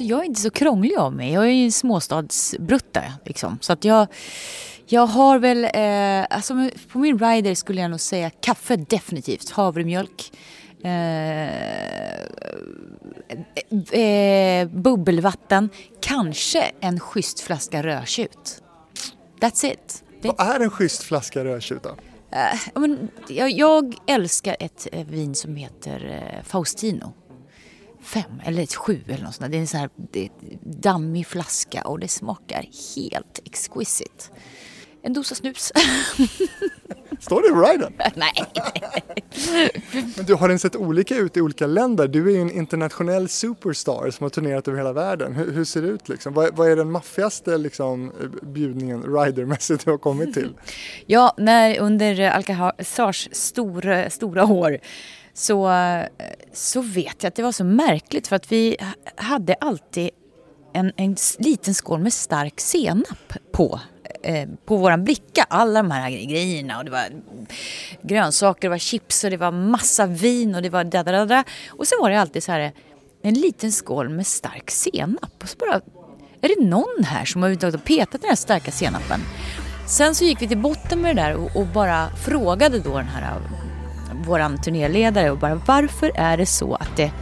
alltså jag är inte så krånglig av mig. Jag är ju en småstadsbrutta liksom. Så att jag, jag har väl, eh, alltså på min rider skulle jag nog säga kaffe definitivt. Havremjölk. Eh, eh, bubbelvatten. Kanske en schysst flaska rödtjut. That's it. Vad är en schysst flaska rödtjut då? Men, jag, jag, älskar ett uh, vin som heter uh, Faustino. Fem eller sju eller något sånt. Det är en sån här det är dammig flaska och det smakar helt exquisite. En dosa snus. Står det i riden? Nej. Men du, har den sett olika ut i olika länder? Du är ju en internationell superstar som har turnerat över hela världen. Hur, hur ser det ut liksom? Vad, vad är den maffigaste liksom, bjudningen ridermässigt du har kommit till? ja, när, under Alcazars stora, stora år så, så vet jag att det var så märkligt för att vi hade alltid en, en liten skål med stark senap på eh, på våran bricka alla de här grejerna. Och det var grönsaker, det var chips och det var massa vin och det var da, da, da. Och sen var det alltid så här en liten skål med stark senap. Och så bara, är det någon här som har petat den här starka senapen? Sen så gick vi till botten med det där och, och bara frågade då den här våran turnéledare och bara varför är det så att det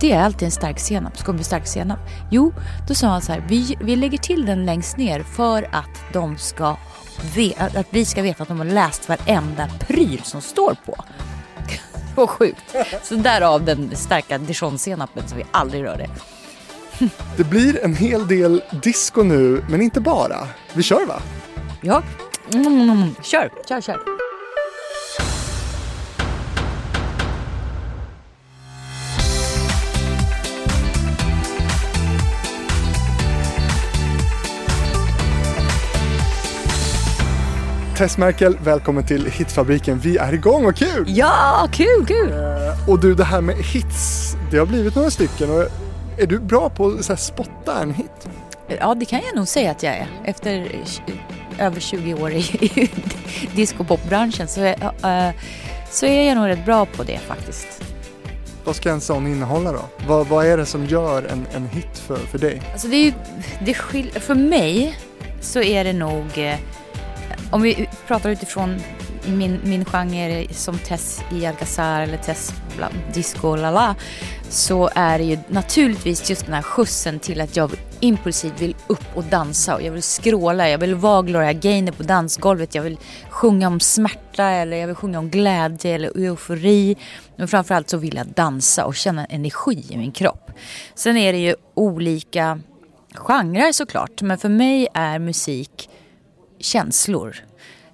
det är alltid en stark senap. Ska det bli stark senap? Jo, då sa han så här, vi, vi lägger till den längst ner för att de ska att vi ska veta att de har läst varenda pryl som står på. Vad sjukt. Så därav den starka dijonsenapen som vi aldrig rörde. Det blir en hel del disco nu, men inte bara. Vi kör va? Ja. Mm, kör, kör, kör. Tess Merkel, välkommen till Hitfabriken. Vi är igång, vad kul! Ja, kul, kul! Uh, och du, det här med hits, det har blivit några stycken. Och är du bra på att så här, spotta en hit? Ja, det kan jag nog säga att jag är. Efter över 20 år i, discopopbranschen så, är, uh, så är jag nog rätt bra på det faktiskt. Vad ska en sån innehålla då? Vad, vad är det som gör en, en hit för, för dig? Alltså det är ju, det skil, för mig så är det nog eh, om vi pratar utifrån min, min genre som Tess i Alcazar eller Tess bland disco lala så är det ju naturligtvis just den här skjutsen till att jag impulsivt vill upp och dansa och jag vill skråla, jag vill vara Gloria Gaynor på dansgolvet, jag vill sjunga om smärta eller jag vill sjunga om glädje eller eufori. Men framförallt så vill jag dansa och känna energi i min kropp. Sen är det ju olika genrer såklart, men för mig är musik känslor.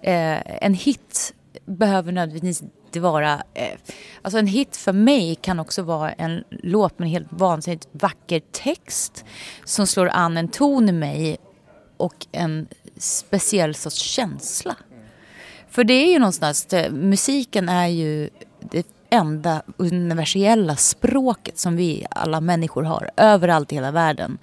Eh, en hit behöver nödvändigtvis inte vara... Eh, alltså en hit för mig kan också vara en låt med en helt vansinnigt vacker text som slår an en ton i mig och en speciell sorts känsla. För det är ju någonstans, det, musiken är ju det enda universella språket som vi alla människor har överallt i hela världen.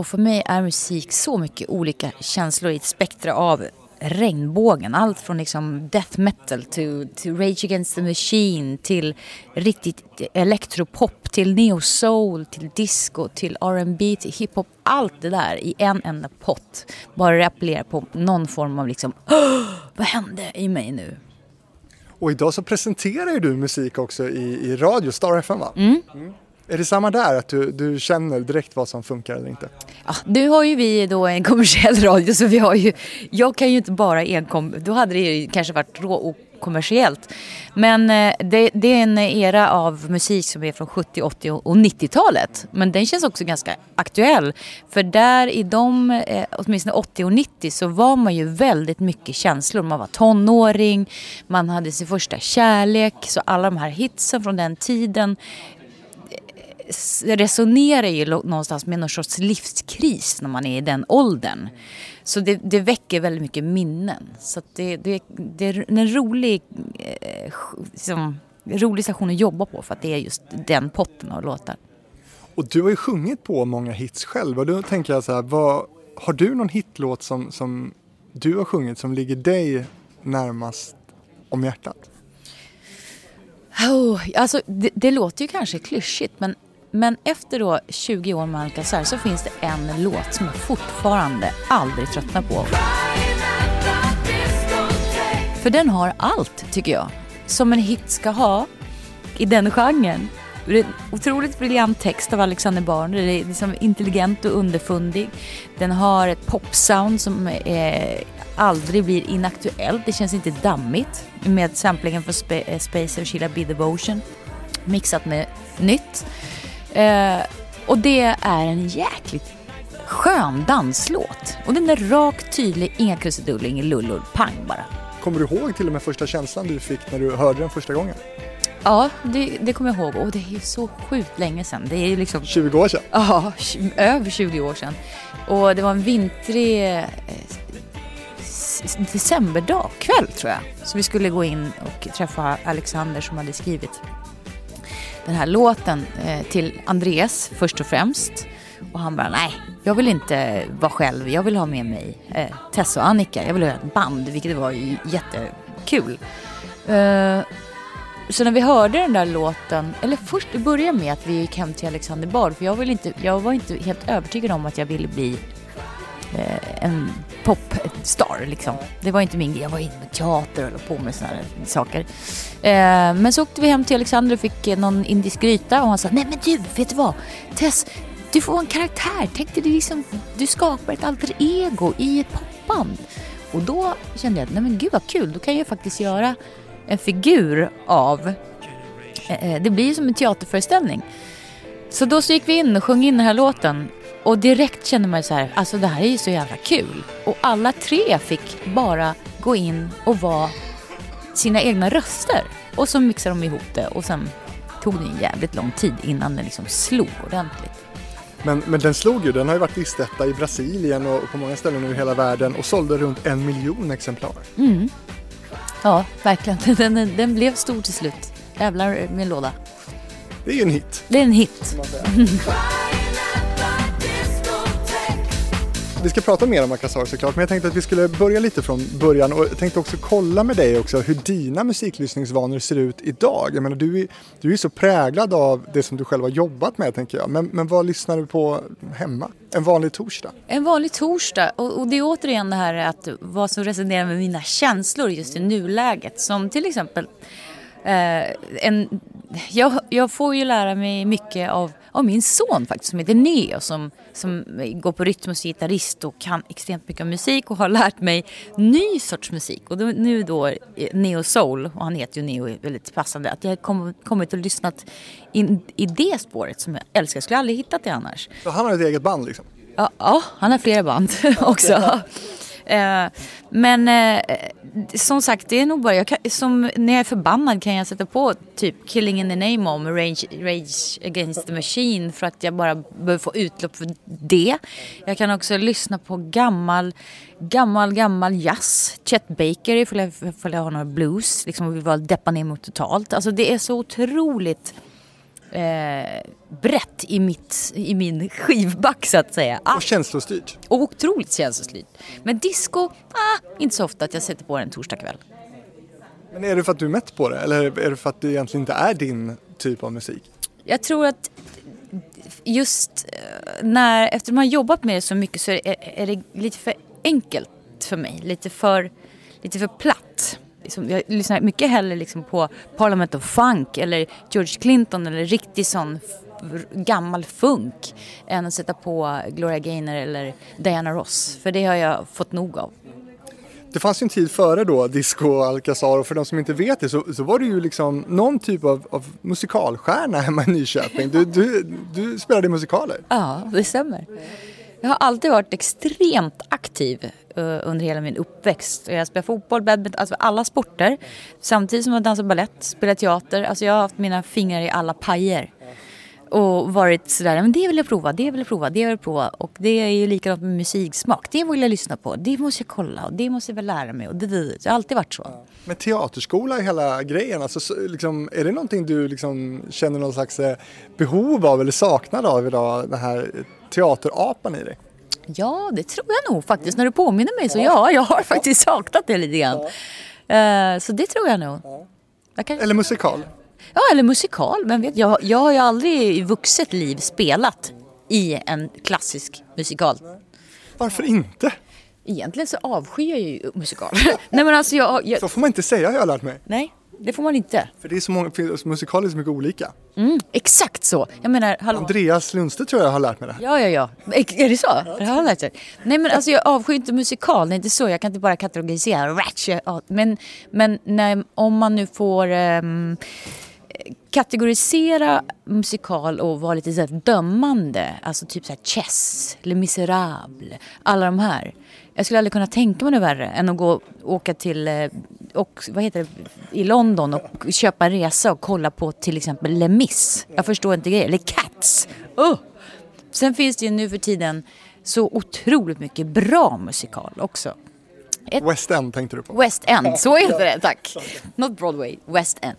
Och för mig är musik så mycket olika känslor i ett spektra av regnbågen. Allt från liksom death metal till, till Rage Against the Machine till riktigt elektropop till neo soul till disco till R&B till hiphop. Allt det där i en enda pott. Bara det appellerar på någon form av liksom vad hände i mig nu? Och idag så presenterar du musik också i, i radio, Star FM va? Mm. Mm. Är det samma där, att du, du känner direkt vad som funkar eller inte? Ja, nu har ju vi då en kommersiell radio så vi har ju, jag kan ju inte bara enkom, då hade det ju kanske varit rå kommersiellt. Men eh, det, det, är en era av musik som är från 70, 80 och 90-talet. Men den känns också ganska aktuell. För där i de, eh, åtminstone 80 och 90 så var man ju väldigt mycket känslor. Man var tonåring, man hade sin första kärlek. Så alla de här hitsen från den tiden resonerar ju någonstans med någon sorts livskris när man är i den åldern. Så det, det väcker väldigt mycket minnen. Så det, det, det, är en rolig, eh, liksom, rolig station att jobba på för att det är just den potten av låtar. Och du har ju sjungit på många hits själv och då tänker jag så här, vad, har du någon hitlåt som, som du har sjungit som ligger dig närmast om hjärtat? Oh, alltså, det, det låter ju kanske klyschigt men men efter då 20 år med Alcazar så finns det en låt som jag fortfarande aldrig tröttnar på. För den har allt, tycker jag, som en hit ska ha i den genren. Det är en otroligt briljant text av Alexander Barn. Den är liksom intelligent och underfundig. Den har ett popsound som eh, aldrig blir inaktuellt. Det känns inte dammigt med samplingen från Sp eh, Space och Sheila B. Devotion mixat med nytt. Eh, och det är en jäkligt skön danslåt. Och den är rak, tydlig, inga krusiduller, ingen lullull, pang bara. Kommer du ihåg till och med första känslan du fick när du hörde den första gången? Ja, det, det kommer jag ihåg. Och det är ju så sjukt länge sedan. Det är liksom... 20 år sedan? Ja, över 20 år sedan. Och det var en vintrig eh, decemberdag, kväll tror jag. Så vi skulle gå in och träffa Alexander som hade skrivit den här låten eh, till Andreas först och främst. Och han bara, nej, jag vill inte vara själv. Jag vill ha med mig eh, Tessa och Annika. Jag vill ha ett band, vilket var jättekul. Eh, så när vi hörde den där låten, eller först det började med att vi gick hem till Alexander Bard, för jag, vill inte, jag var inte helt övertygad om att jag ville bli Eh, en popstar liksom. Det var inte min grej, jag var inne med teater och höll på med sådana saker. Eh, men så åkte vi hem till Alexander och fick eh, någon indisk gryta och han sa, nej men du, vet du vad? Tess, du får en karaktär. Tänk dig, liksom, du skapar ett alter ego i ett popband. Och då kände jag, nej men gud vad kul, då kan jag faktiskt göra en figur av, eh, eh det blir som en teaterföreställning. Så då så gick vi in och sjöng in den här låten och direkt kände man så här, alltså det här är ju så jävla kul. Och alla tre fick bara gå in och vara sina egna röster. Och så mixade de ihop det och sen tog det en jävligt lång tid innan den liksom slog ordentligt. Men, men den slog ju, den har ju varit listetta i Brasilien och på många ställen i hela världen och sålde runt en miljon exemplar. Mm. Ja, verkligen. Den, den blev stor till slut. Jävlar min låda. Det är ju en hit. Det är en hit. Vi ska prata mer om Akasar såklart, men jag tänkte att vi skulle börja lite från början och jag tänkte också kolla med dig också hur dina musiklyssningsvanor ser ut idag. Jag menar, du är, du är så präglad av det som du själv har jobbat med, tänker jag. Men, men vad lyssnar du på hemma? En vanlig torsdag? En vanlig torsdag, och, och det är återigen det här att vad som resonerar med mina känslor just i nuläget. Som till exempel eh, en, jag, jag får ju lära mig mycket av av min son faktiskt som heter Neo som, som går på rytm och gitarrist och kan extremt mycket om musik och har lärt mig ny sorts musik. Och då, nu då Neo Soul, och han heter ju Neo väldigt passande, att jag har kommit och lyssnat in, i det spåret som jag älskar. Jag skulle aldrig hittat det annars. Så han har ett eget band liksom? Ja, ja han har flera band också. Eh, men eh, som sagt, det är nog bara, kan, som, när jag är förbannad kan jag sätta på typ Killing in the name of Rage, Rage Against the Machine för att jag bara behöver få utlopp för det. Jag kan också lyssna på gammal, gammal, gammal jazz. Chet Baker ifall jag, ifall jag har några blues, liksom vill vara deppa ner mot totalt. Alltså det är så otroligt eh, brett i, mitt, i min skivback så att säga. Ah. Och känslostyrt. Och otroligt känslostyrt. Men disco, ah, inte så ofta att jag sätter på den torsdag kväll. Men är det för att du är mätt på det eller är det för att det egentligen inte är din typ av musik? Jag tror att just eh, när, efter man har jobbat med det så mycket så är det, är det lite för enkelt för mig. Lite för, lite för platt liksom, jag lyssnar mycket hellre liksom på Parliament of Funk eller George Clinton eller riktig sån gammal funk än att sätta på Gloria Gaynor eller Diana Ross. För det har jag fått nog av. Det fanns ju en tid före då, disco och Alcazar och för de som inte vet det så, så var du ju liksom någon typ av, av musikalstjärna hemma i Nyköping. Du, du, du spelade musikaler. Ja, det stämmer. Jag har alltid varit extremt aktiv Eh, under hela min uppväxt. Jag spelade fotboll, badminton, alltså alla sporter. Samtidigt som jag dansade ballett, spelade teater. Alltså jag har haft mina fingrar i alla pajer. Och varit sådär, men det vill jag prova, det vill jag prova, det vill jag prova. Och det är ju likadant med musiksmak. Det vill jag lyssna på, det måste jag kolla och det måste jag väl lära mig. Och det, det, det har alltid varit så. Ja. Men teaterskola är hela grejen. Alltså, liksom, är det någonting du liksom känner någon slags eh, behov av eller saknad av idag? Den här teaterapan i dig? Ja, det tror jag nog faktiskt. När du påminner mig så ja, jag har faktiskt saknat det lite grann. Uh, så det tror jag nog. Jag kan... Eller musikal? Ja, eller musikal. Men vet, jag, jag har ju aldrig i vuxet liv spelat i en klassisk musikal. Varför inte? Egentligen så avskyr jag ju musikal. nej men alltså jag, jag... Så får man inte säga har jag lärt mig. Nej, det får man inte. För det är så många, musikaler är så mycket olika. Mm, exakt så. Jag menar, hallå. Andreas Lundstedt tror jag har lärt mig det. Ja, ja, ja. Är det så? Det har han lärt sig. Nej men alltså jag avskyr inte musikal, det är inte så. Jag kan inte bara kategorisera. Men, men när, om man nu får um, kategorisera musikal och vara lite så dömande, alltså typ så här Chess, Les Misérables, alla de här. Jag skulle aldrig kunna tänka mig något värre än att gå åka till eh, och, vad heter det, i London och köpa en resa och kolla på till exempel Les Mis. Jag förstår inte grejer. Eller Cats. Uh! Sen finns det ju nu för tiden så otroligt mycket bra musikal också. Ett... West End tänkte du på? West End, så heter det, tack. Not Broadway, West End.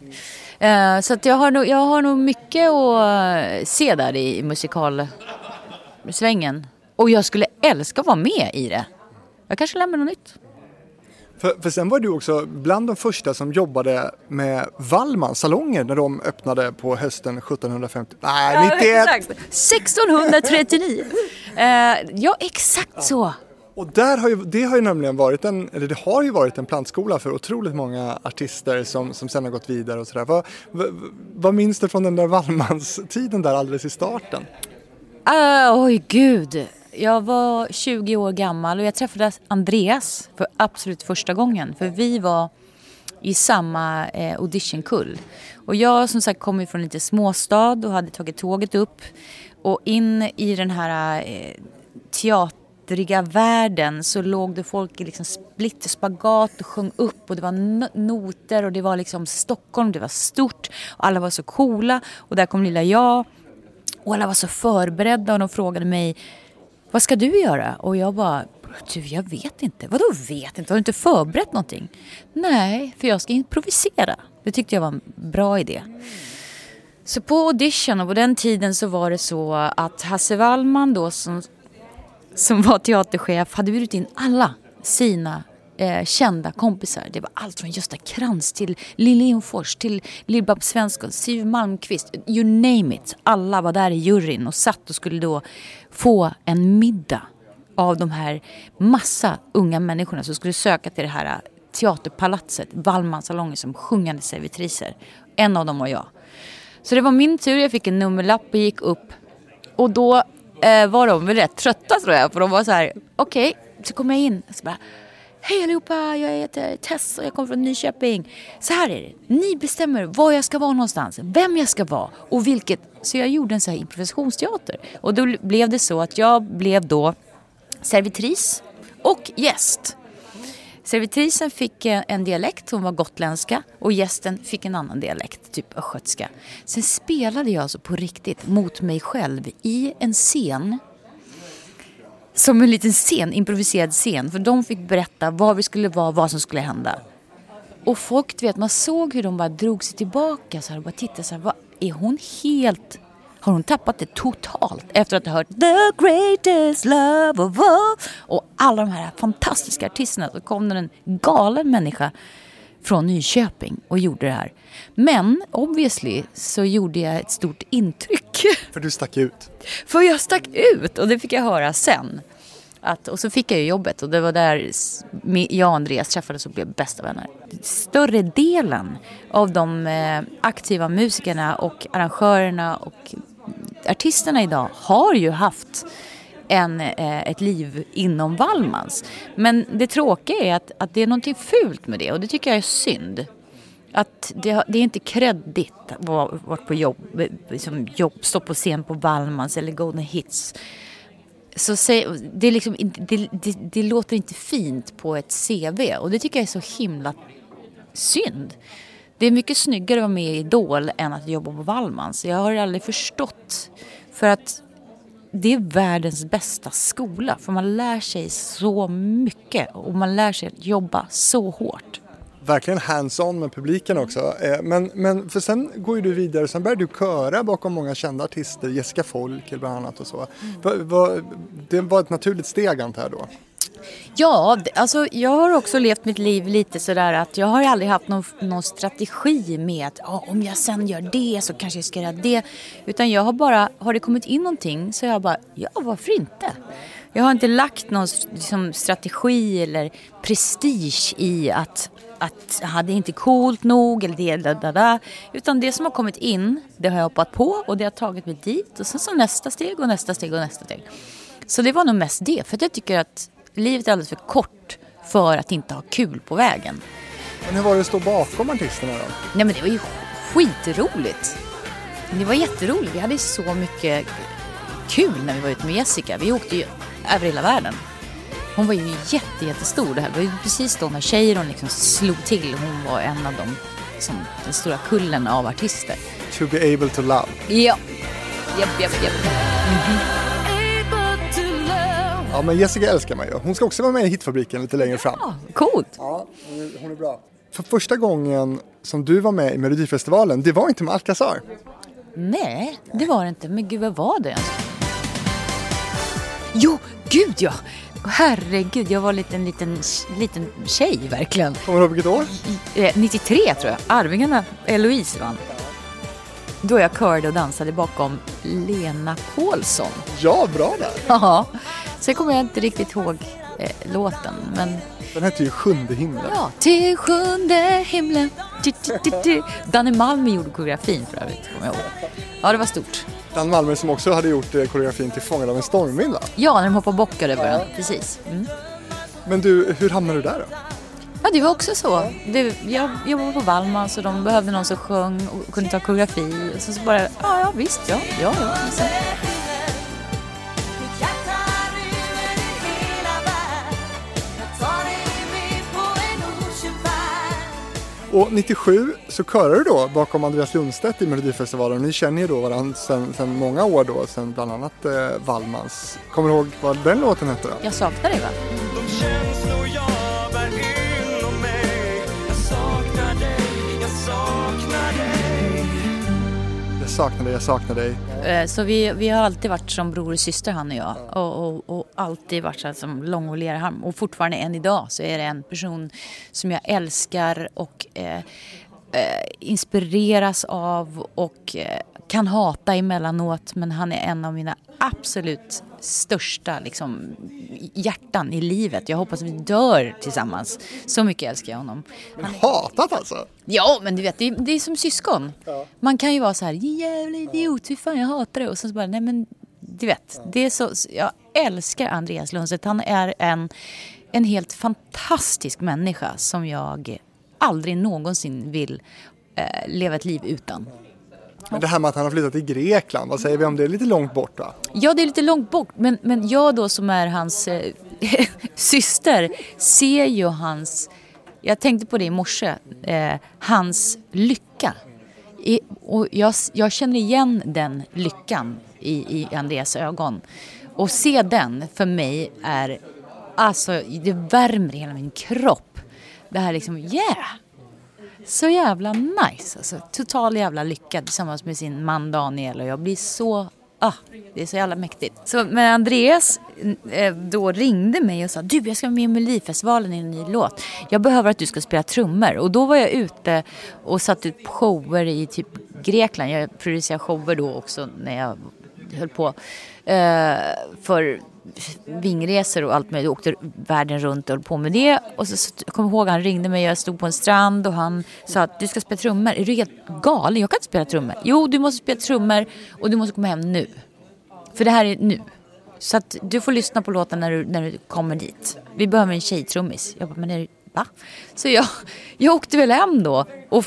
Uh, så att jag, har nog, jag har nog mycket att se där i musikalsvängen. Och jag skulle älska att vara med i det. Jag kanske lär mig något nytt. För, för sen var du också bland de första som jobbade med Wallmans salonger när de öppnade på hösten 1750. Nej, 91! Ja, 1639! uh, ja, exakt så. Och där har ju, det har ju nämligen varit en, eller det har ju varit en plantskola för otroligt många artister som, som sen har gått vidare och sådär. Vad, vad, vad minns du från den där Wallmans-tiden där alldeles i starten? Uh, oj gud, jag var 20 år gammal och jag träffade Andreas för absolut första gången. För vi var i samma eh, auditionkull. Och jag som sagt kommer från en liten småstad och hade tagit tåget upp och in i den här eh, teatriga världen så låg det folk i liksom split spagat och sjöng upp och det var noter och det var liksom Stockholm, det var stort och alla var så coola och där kom lilla jag och alla var så förberedda och de frågade mig vad ska du göra? Och jag bara, du jag vet inte. Vadå vet inte? Har du inte förberett någonting? Nej, för jag ska improvisera. Det tyckte jag var en bra idé. Så på audition och på den tiden så var det så att Hasse Wallman då som, som var teaterchef hade bjudit in alla sina eh, kända kompisar. Det var allt från Gösta Krantz till Lill Lindfors till Lill-Babs Svensson, Siw Malmkvist, you name it. Alla var där i juryn och satt och skulle då få en middag av de här massa unga människorna som skulle söka till det här äh, teaterpalatset, Wallmansalongen som sjungande servitriser. En av dem var jag. Så det var min tur, jag fick en nummerlapp och gick upp. Och då eh, var de väl rätt trötta tror jag, för de var så här, okej, okay. så kom jag in. Så bara, Hej allihopa, jag heter Tess och jag kommer från Nyköping. Så här är det, ni bestämmer var jag ska vara någonstans, vem jag ska vara och vilket. Så jag gjorde en så här improvisationsteater. Och då blev det så att jag blev då servitris och gäst. Servitrisen fick eh, en dialekt, hon var gotländska och gästen fick en annan dialekt, typ östgötska. Sen spelade jag alltså på riktigt mot mig själv i en scen som en liten scen, improviserad scen. För de fick berätta vad vi skulle vara, vad som skulle hända. Och folk, du vet, man såg hur de bara drog sig tillbaka så här, och bara tittade så här, vad, är hon helt... Har hon tappat det totalt efter att ha hört The greatest love of all? Och alla de här fantastiska artisterna. Så kom det en galen människa från Nyköping och gjorde det här. Men obviously så gjorde jag ett stort intryck. För du stack ut? För jag stack ut och det fick jag höra sen. Att, och så fick jag ju jobbet och det var där jag och Andreas träffades och blev bästa vänner. Större delen av de eh, aktiva musikerna och arrangörerna och artisterna idag har ju haft en, eh, ett liv inom Wallmans. Men det tråkiga är att, att det är någonting fult med det och det tycker jag är synd. Att det, det är inte kreddigt att vara på jobb, eh, liksom jobb, stå på scen på Wallmans eller Golden Hits. Så det, är liksom, det, det, det, låter inte fint på ett CV och det tycker jag är så himla synd. Det är mycket snyggare att vara med i Idol än att jobba på Wallmans. Jag har aldrig förstått. För att det är världens bästa skola för man lär sig så mycket och man lär sig att jobba så hårt. Verkligen hands-on med publiken också. Eh, men, men för sen går ju du vidare, sen börjar du köra bakom många kända artister, Jessica Folk bland annat och så. Mm. Det var ett naturligt steg antar jag då? Ja, alltså jag har också levt mitt liv lite sådär att jag har aldrig haft någon, någon strategi med att ja, om jag sen gör det så kanske jag ska göra det. Utan jag har bara, har det kommit in någonting så jag bara, ja varför inte? Jag har inte lagt någon liksom, strategi eller prestige i att, att ja, det är inte coolt nog eller det, da, da, da. Utan det som har kommit in, det har jag hoppat på och det har tagit mig dit. Och sen så nästa steg och nästa steg och nästa steg. Så det var nog mest det, för att jag tycker att livet är alldeles för kort för att inte ha kul på vägen. Men hur var det att stå bakom artisterna då? Nej men det var ju skitroligt. Det var jätteroligt. Vi hade så mycket kul när vi var ute med Jessica. Vi åkte ju över hela världen. Hon var ju jätte, jättestor. Det här var ju precis då när Cheiron liksom slog till. Hon var en av de, som, den stora kullen av artister. To be able to love. Ja. Japp, japp, japp. Ja men Jessica älskar man ju. Hon ska också vara med i Hitfabriken lite längre fram. Ja, coolt. Ja, hon är, hon är bra. För första gången som du var med i Melodifestivalen, det var inte med Alcazar. Nej, det var det inte. Men gud, vad var det? Jo, gud ja! Herregud, jag var en liten, liten, liten tjej verkligen. Kommer du ihåg vilket år? Eh, 93 tror jag. Arvingarna, Eloise vann. Då jag körde och dansade bakom Lena Paulsson. Ja, bra där. Ja, sen kommer jag inte riktigt ihåg eh, låten, men Den hette ju Sjunde himlen. ja. Till sjunde himlen. Du, du, du, du. Danne Malmö gjorde koreografin för övrigt, kommer jag ihåg. Ja, det var stort. Dan Malmö som också hade gjort eh, koreografin till Fångad av en stormvind va? Ja, när de hoppar bockar över den. Precis. Mm. Men du, hur hamnade du där då? Ja, det var också så. Det, jag jobbade på Wallman så de behövde någon som sjöng och kunde ta koreografi. Och så, så bara, ja, ja visst, ja, ja, ja. Så, Och 97 så körade du då bakom Andreas Lundstedt i Melodifestivalen. Ni känner ju då varandra sedan, sedan många år då, sedan bland annat eh, Wallmans. Kommer du ihåg vad den låten hette då? jag saknar dig va? Saknar dig, jag saknar dig. Eh, så vi, vi har alltid varit som bror och syster han och jag. Och, och, och alltid varit så här som lång och lerarm. Och fortfarande än idag så är det en person som jag älskar och eh, eh, inspireras av och eh, kan hata emellanåt. Men han är en av mina absolut största liksom, hjärtan i livet. Jag hoppas vi dör tillsammans. Så mycket älskar jag honom. Han Hatat alltså? Ja, men du vet, det är, det är som syskon. Man kan ju vara så här, jävla idiot, fy fan jag hatar det. Och sen så bara, nej men du vet, det är så, jag älskar Andreas Lundstedt. Han är en, en helt fantastisk människa som jag aldrig någonsin vill eh, leva ett liv utan. Men det här med att han har flyttat till Grekland, vad säger vi om det? Är lite långt bort va? Ja, det är lite långt bort, men, men jag då som är hans eh, syster ser ju hans, jag tänkte på det i morse, eh, hans lycka. I, och jag, jag känner igen den lyckan i, i Andreas ögon. Och se den för mig är, alltså det värmer hela min kropp. Det här liksom, yeah! Så jävla nice alltså. Total jävla lycka tillsammans med sin man Daniel och jag blir så Ah, det är så jävla mäktigt. Så, men Andreas eh, då ringde mig och sa du jag ska vara med i Melodifestivalen i en ny låt. Jag behöver att du ska spela trummor. Och då var jag ute och satte ut shower i typ Grekland. Jag producerade shower då också när jag höll på. Eh, för vingresor och allt möjligt. Jag åkte världen runt och höll på med det. Och så, så jag ihåg han ringde mig, jag stod på en strand och han sa att du ska spela trummor. Är du helt galen? Jag kan inte spela trummor. Jo, du måste spela trummor och du måste komma hem nu. För det här är nu. Så att du får lyssna på låten när du, när du kommer dit. Vi behöver en tjejtrummis. Jag bara, men är det, va? Så jag, jag åkte väl hem då och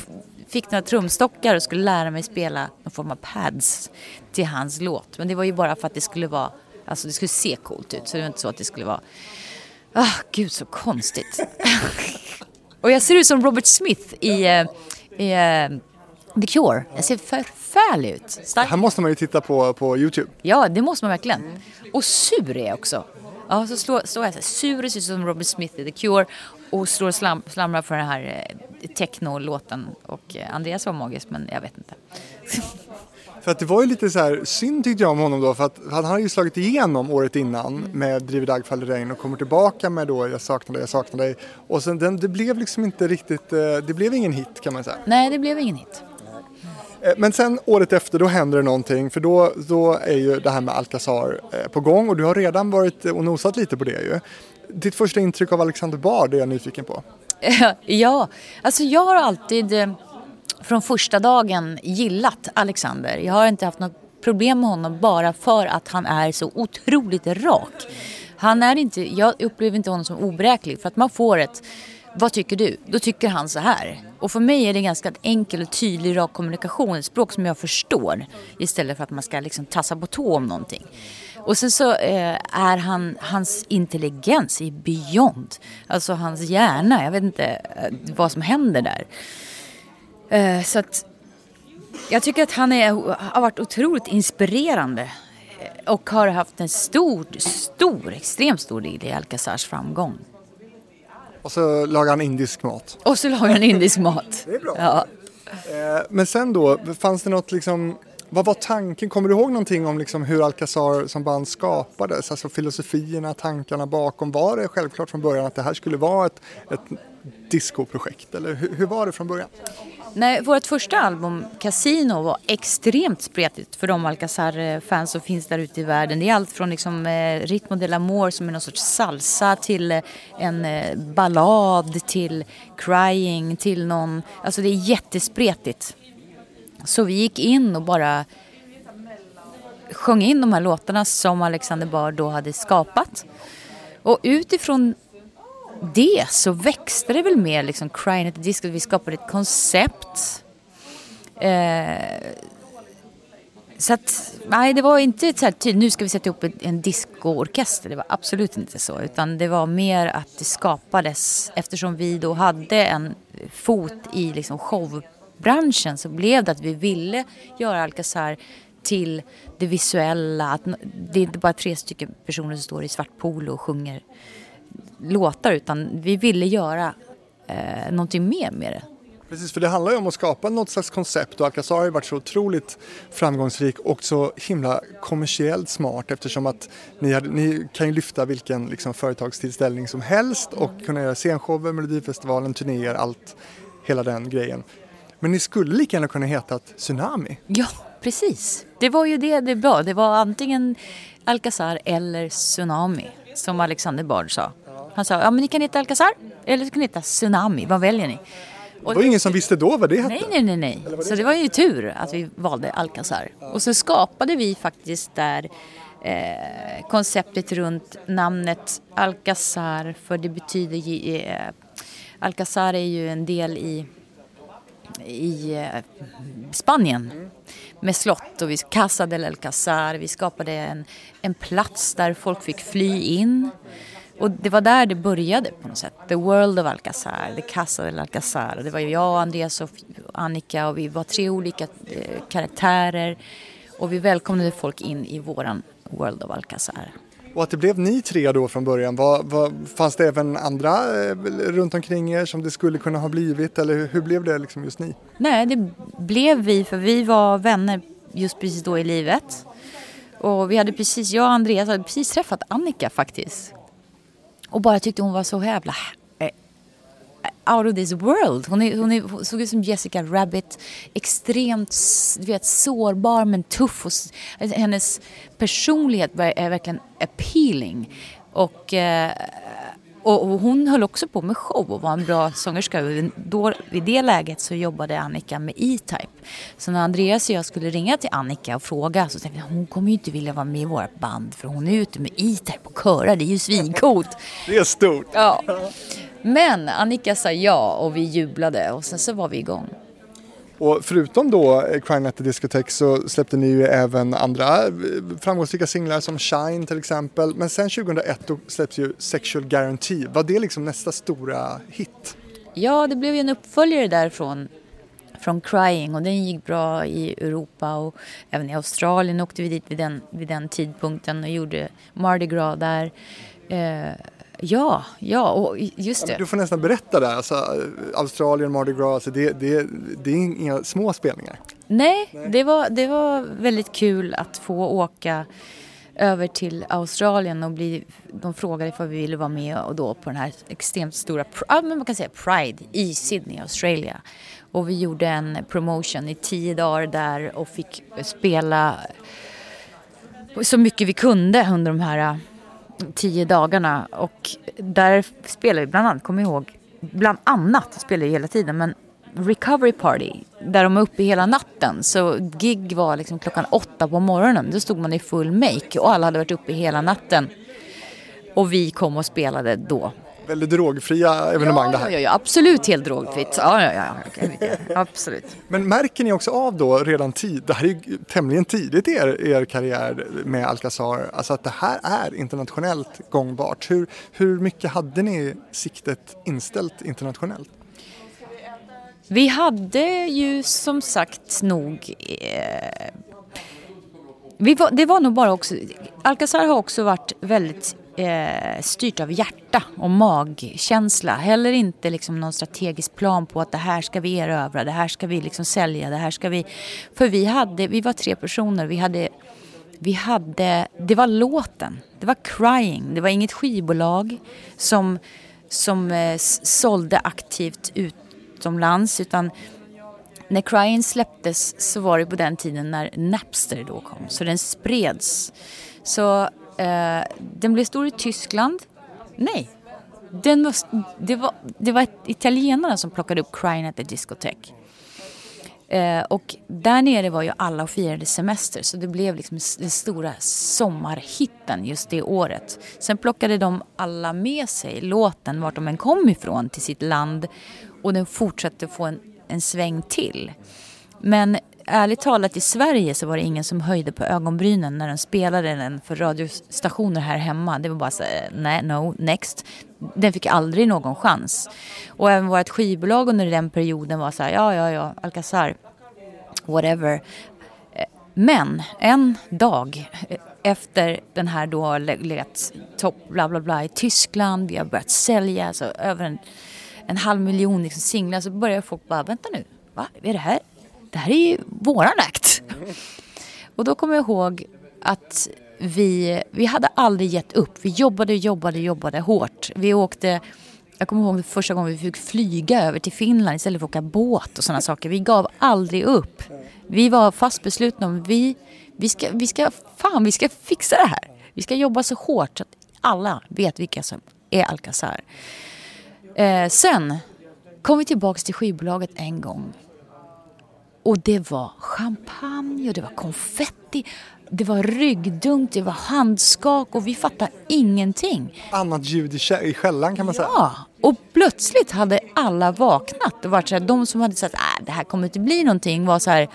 fick några trumstockar och skulle lära mig spela någon form av pads till hans låt. Men det var ju bara för att det skulle vara, alltså det skulle se coolt ut. Så det var inte så att det skulle vara, ah gud så konstigt. och jag ser ut som Robert Smith i, eh, i eh, The Cure. Jag ser förfärlig ut. Stark Här måste man ju titta på, på Youtube. Ja, det måste man verkligen. Och sur är jag också. Ja, så står, jag så här, sur och ser ut som Robert Smith i The Cure och står och slam, slamrar för den här eh, techno-låten. Och eh, Andreas var magisk, men jag vet inte. För att det var ju lite så här synd tyckte jag om honom då för att han hade ju slagit igenom året innan med Driver Dag faller regn och kommer tillbaka med då Jag saknar dig, jag saknar dig och sen den, det blev liksom inte riktigt, eh, det blev ingen hit kan man säga. Nej, det blev ingen hit. Eh, Men sen året efter då händer det någonting för då, då är ju det här med Alcazar eh, på gång och du har redan varit och nosat lite på det ju. Ditt första intryck av Alexander Bard är jag nyfiken på. ja, alltså jag har alltid från första dagen gillat Alexander. Jag har inte haft något problem med honom bara för att han är så otroligt rak. Han är inte, jag upplever inte honom som obräklig för att man får ett vad tycker du? Då tycker han så här. Och för mig är det ganska enkel och tydlig rak kommunikation, ett språk som jag förstår istället för att man ska liksom tassa på tå om någonting. Och sen så eh, är han, hans intelligens är beyond. Alltså hans hjärna, jag vet inte eh, vad som händer där. Eh, så att jag tycker att han är, har varit otroligt inspirerande eh, och har haft en stor, stor, extremt stor del i Alcazars framgång. Och så lagar han indisk mat. Och så lagar han indisk mat. Det är bra. Ja. Eh, Men sen då, fanns det något liksom vad var tanken? Kommer du ihåg någonting om liksom hur Alcazar som band skapades? Alltså filosofierna, tankarna bakom. Var det självklart från början att det här skulle vara ett, ett discoprojekt? Eller hur, hur var det från början? Nej, vårt första album, Casino, var extremt spretigt för de Alcazar-fans som finns där ute i världen. Det är allt från liksom, eh, Ritmo del Amor som är någon sorts salsa till eh, en eh, ballad till crying till någon... Alltså det är jättespretigt. Så vi gick in och bara sjöng in de här låtarna som Alexander Bard då hade skapat. Och utifrån det så växte det väl mer liksom Crying at the Disco. Vi skapade ett koncept. Eh, så att, nej det var inte så här tydligt, nu ska vi sätta ihop en, en discoorkester. Det var absolut inte så. Utan det var mer att det skapades, eftersom vi då hade en fot i liksom showbranschen så blev det att vi ville göra Alcazar till det visuella. Att det är inte bara tre stycken personer som står i svart polo och sjunger låtar utan vi ville göra eh, någonting mer med det. Precis, för det handlar ju om att skapa något slags koncept och Alcazar har ju varit så otroligt framgångsrik och så himla kommersiellt smart eftersom att ni, hade, ni kan ju lyfta vilken liksom, företagstillställning som helst och kunna göra scenshower, Melodifestivalen, turnéer, allt, hela den grejen. Men ni skulle lika gärna kunna heta Tsunami. Ja, precis. Det var ju det det var. Det var antingen Alcazar eller Tsunami som Alexander Bard sa. Han sa, ja men ni kan heta Alcazar eller så kan ni heta Tsunami, vad väljer ni? Det var ingen som visste då vad det hette. Nej, nej, nej, nej. Så det var ju tur att vi valde Alcazar. Och så skapade vi faktiskt där eh, konceptet runt namnet Alcazar för det betyder ju, eh, Alcazar är ju en del i, i eh, Spanien med slott och vi Casa del Alcazar. Vi skapade en, en plats där folk fick fly in. Och det var där det började på något sätt. The World of Alcazar, The Casa del Alcazar. Och det var jag, Andreas och Annika och vi var tre olika eh, karaktärer. Och vi välkomnade folk in i våran World of Alcazar. Och att det blev ni tre då från början, vad, vad, fanns det även andra eh, runt omkring er som det skulle kunna ha blivit eller hur, hur blev det liksom just ni? Nej, det blev vi för vi var vänner just precis då i livet. Och vi hade precis, jag och Andreas hade precis träffat Annika faktiskt. Och bara tyckte hon var så jävla eh, out of this world. Hon, är, hon, är, hon såg ut som Jessica Rabbit. Extremt du vet, sårbar men tuff. Och, hennes personlighet är verkligen appealing. Och, eh, och, och hon höll också på med show och var en bra sångerska. Då, vid det läget så jobbade Annika med E-Type. Så när Andreas och jag skulle ringa till Annika och fråga så tänkte jag hon kommer ju inte vilja vara med i vårt band för hon är ute med E-Type och körar. Det är ju svincoolt. Det är stort! Ja. Men Annika sa ja och vi jublade och sen så var vi igång. Och förutom då eh, Crying at the Discotheque så släppte ni ju även andra eh, framgångsrika singlar som Shine till exempel. Men sen 2001 då släpps ju Sexual Guarantee. Var det liksom nästa stora hit? Ja, det blev ju en uppföljare därifrån från Crying och den gick bra i Europa och även i Australien åkte vi dit vid den, vid den tidpunkten och gjorde Mardi Gras där. Eh, Ja, ja, och just det. Du får nästan berätta där, alltså, Australien, Mardi Gras, alltså, det, det, det är inga små spelningar. Nej, Det, var, det var väldigt kul att få åka över till Australien och bli, de frågade ifall vi ville vara med och då på den här extremt stora, ja, men man kan säga Pride i Sydney, Australia. Och vi gjorde en promotion i tio dagar där och fick spela så mycket vi kunde under de här tio dagarna. Och där spelade vi bland annat, kom ihåg, bland annat spelade vi hela tiden, men recovery party där de är uppe hela natten. Så gig var liksom klockan åtta på morgonen. Då stod man i full make och alla hade varit uppe hela natten. Och vi kom och spelade då. Väldigt drogfria evenemang ja, det här. Ja, ja, absolut helt drogfritt. Ja, ja, ja, ja, absolut. Men märker ni också av då redan tid, det här är ju tämligen tidigt i er, er karriär med Alcazar, alltså att det här är internationellt gångbart. Hur, hur mycket hade ni siktet inställt internationellt? Vi hade ju som sagt nog... Eh, var, det var nog bara också... Alcazar har också varit väldigt eh, styrt av hjärta och magkänsla. Heller inte liksom någon strategisk plan på att det här ska vi erövra, det här ska vi liksom sälja, det här ska vi... För vi hade, vi var tre personer, vi hade... Vi hade, det var låten, det var crying, det var inget skivbolag som, som eh, sålde aktivt utomlands utan när Crying släpptes så var det på den tiden när Napster då kom så den spreds. Så eh, den blev stor i Tyskland. Nej, den var, det, var, det var italienarna som plockade upp Crying at the Discotheque. Eh, och där nere var ju alla och firade semester så det blev liksom den stora sommarhitten just det året. Sen plockade de alla med sig låten vart de än kom ifrån till sitt land och den fortsatte få en, en sväng till. Men ärligt talat i Sverige så var det ingen som höjde på ögonbrynen när den spelade den för radiostationer här hemma. Det var bara så nej, no, next. Den fick aldrig någon chans. Och även vårt skivbolag under den perioden var så här, ja, ja, ja, Alcazar, whatever. Men en dag eh, efter den här då legat topp bla bla bla i Tyskland, vi har börjat sälja så över en en halv miljon liksom singlar så börjar folk bara, vänta nu, va? Är det här? Det här är ju våran akt. Och då kommer jag ihåg att vi, vi hade aldrig gett upp. Vi jobbade, jobbade, jobbade hårt. Vi åkte, jag kommer ihåg första gången vi fick flyga över till Finland istället för att åka båt och sådana saker. Vi gav aldrig upp. Vi var fast beslutna om vi, vi ska, vi ska, fan vi ska fixa det här. Vi ska jobba så hårt så att alla vet vilka som är Alcazar. Eh, sen kom vi tillbaka till skivbolaget en gång. Och det var champagne och det var konfetti. Det var ryggdunk, det var handskak och vi fattade ingenting. Annat ljud i skällan kan man säga. Ja, och plötsligt hade alla vaknat och varit så här, de som hade sagt att äh, det här kommer inte bli någonting var så här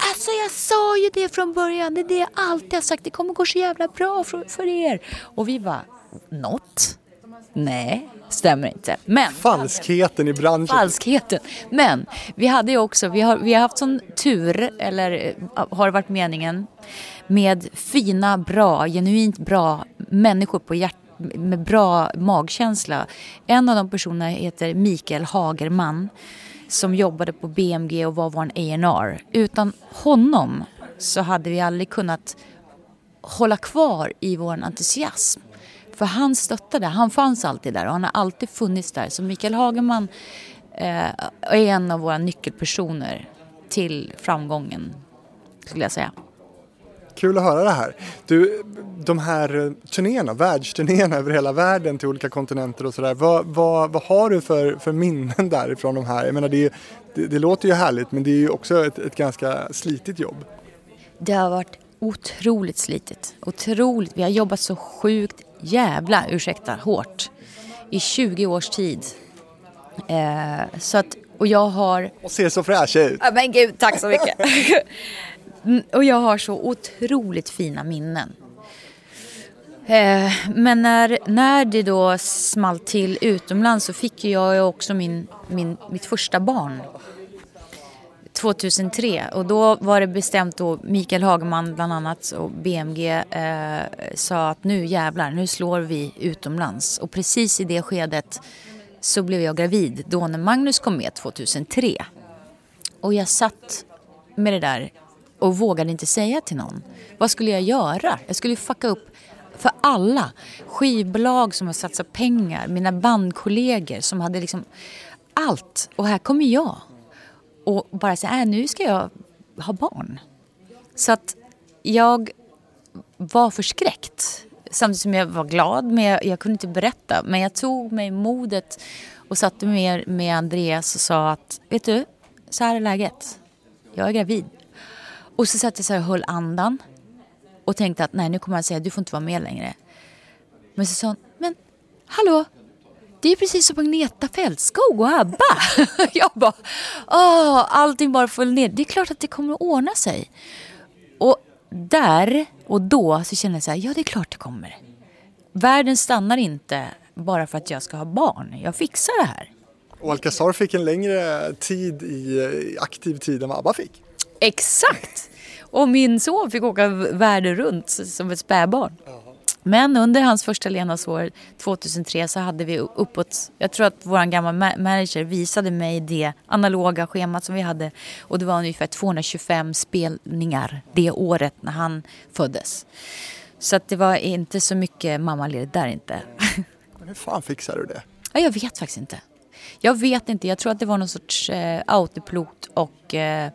Alltså jag sa ju det från början, det är det jag alltid har sagt, det kommer gå så jävla bra för, för er. Och vi var något? Nej, stämmer inte. Men, Falskheten i branschen. Falskheten. Men vi hade ju också, vi har, vi har haft sån tur, eller eh, har varit meningen, med fina, bra, genuint bra människor på hjärtat med bra magkänsla. En av de personerna heter Mikael Hagerman som jobbade på BMG och var vår A&R. Utan honom så hade vi aldrig kunnat hålla kvar i vår entusiasm. För han stöttade, han fanns alltid där och han har alltid funnits där. Så Mikael Hageman eh, är en av våra nyckelpersoner till framgången, skulle jag säga. Kul att höra det här. Du, de här turnéerna, världsturnéerna över hela världen till olika kontinenter och sådär. Vad, vad, vad har du för, för minnen därifrån de här? Jag menar det, det, det låter ju härligt men det är ju också ett, ett ganska slitigt jobb. Det har varit otroligt slitigt. Otroligt. Vi har jobbat så sjukt jävla, ursäkta, hårt i 20 års tid. Eh, så att, och jag har... Och ser så fräsch ut. Ja, men gud, tack så mycket. och jag har så otroligt fina minnen. Eh, men när, när det då small till utomlands så fick jag också min, min, mitt första barn 2003 och då var det bestämt då Mikael Hagman bland annat och BMG eh, sa att nu jävlar, nu slår vi utomlands och precis i det skedet så blev jag gravid då när Magnus kom med 2003. Och jag satt med det där och vågade inte säga till någon. Vad skulle jag göra? Jag skulle ju fucka upp för alla. Skivbolag som har satsat pengar, mina bandkollegor som hade liksom allt. Och här kommer jag och bara säga, äh, nu ska jag ha barn. Så att jag var förskräckt. Samtidigt som jag var glad, men jag, jag kunde inte berätta. Men jag tog mig modet och satte mig med, med Andreas och sa att, vet du, så här är läget. Jag är gravid. Och så satt jag så här och höll andan och tänkte att nej, nu kommer han säga du får inte vara med längre. Men så sa han, men hallå, det är precis som Agneta Fältskog och ABBA. jag bara, åh, allting bara föll ner. Det är klart att det kommer att ordna sig. Och där och då så kände jag så här, ja det är klart det kommer. Världen stannar inte bara för att jag ska ha barn. Jag fixar det här. Och Alcazar fick en längre tid i aktiv tid än vad ABBA fick. Exakt! Och min son fick åka världen runt som ett spädbarn. Men under hans första levnadsår 2003 så hade vi uppåt, jag tror att vår gamla ma- manager visade mig det analoga schemat som vi hade och det var ungefär 225 spelningar det året när han föddes. Så att det var inte så mycket mammaledigt där inte. Men hur fan fixar du det? Ja, jag vet faktiskt inte. Jag vet inte. Jag tror att det var någon sorts eh, autopilot och eh,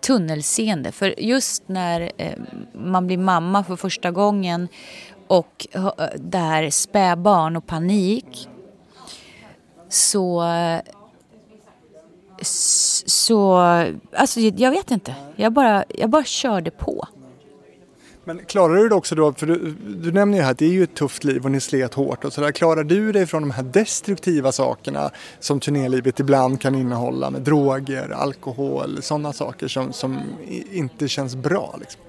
tunnelseende. För just när eh, man blir mamma för första gången och eh, där det här spädbarn och panik så... Så... Alltså, jag vet inte. Jag bara, jag bara körde på. Men klarar du det också då, för du, du nämner ju här att det är ju ett tufft liv och ni slet hårt och sådär. Klarar du dig från de här destruktiva sakerna som turnélivet ibland kan innehålla med droger, alkohol, sådana saker som, som inte känns bra liksom?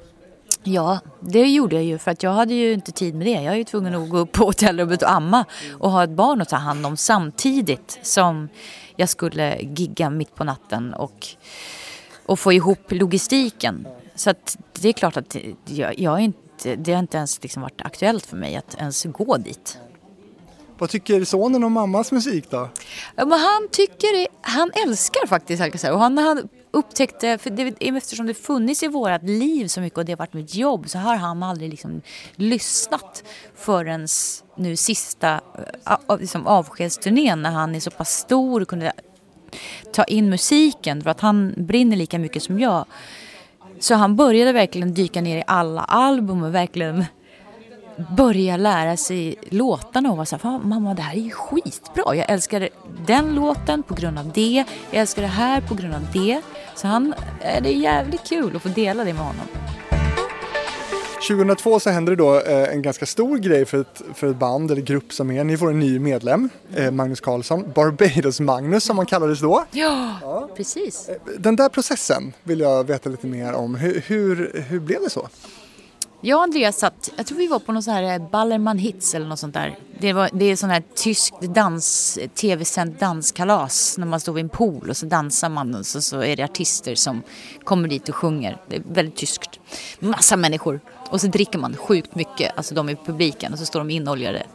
Ja, det gjorde jag ju för att jag hade ju inte tid med det. Jag är ju tvungen att gå upp på hotellrummet och amma och ha ett barn att ta hand om samtidigt som jag skulle gigga mitt på natten och, och få ihop logistiken. Så att det är klart att jag, jag är inte, det har inte ens liksom varit aktuellt för mig att ens gå dit. Vad tycker sonen om mammas musik då? Ja, men han tycker, han älskar faktiskt Alcazar och han, han upptäckte, för det, eftersom det funnits i vårt liv så mycket och det har varit mitt jobb så har han aldrig liksom lyssnat förrän nu sista eh, liksom avskedsturnén när han är så pass stor och kunde ta in musiken för att han brinner lika mycket som jag. Så han började verkligen dyka ner i alla album och verkligen börja lära sig låtarna och vara så här, "Fan, mamma det här är ju skitbra. Jag älskar den låten på grund av det. Jag älskar det här på grund av det. Så han, eh, det är jävligt kul att få dela det med honom. 2002 så händer det då eh, en ganska stor grej för ett, för ett band eller grupp som är. Ni får en ny medlem, eh, Magnus Karlsson. Barbados-Magnus som han kallades då. Ja, precis. Den där processen vill jag veta lite mer om. Hur, hur, hur blev det så? Jag och Andreas satt, jag tror vi var på någon sån här eh, Ballerman Ballermann Hits eller något sånt där. Det, var, det är sån här tysk dans, tv-sänd danskalas när man står vid en pool och så dansar man och så, så är det artister som kommer dit och sjunger. Det är väldigt tyskt. Massa människor. Och så dricker man sjukt mycket, alltså de i publiken och så står de inoljade.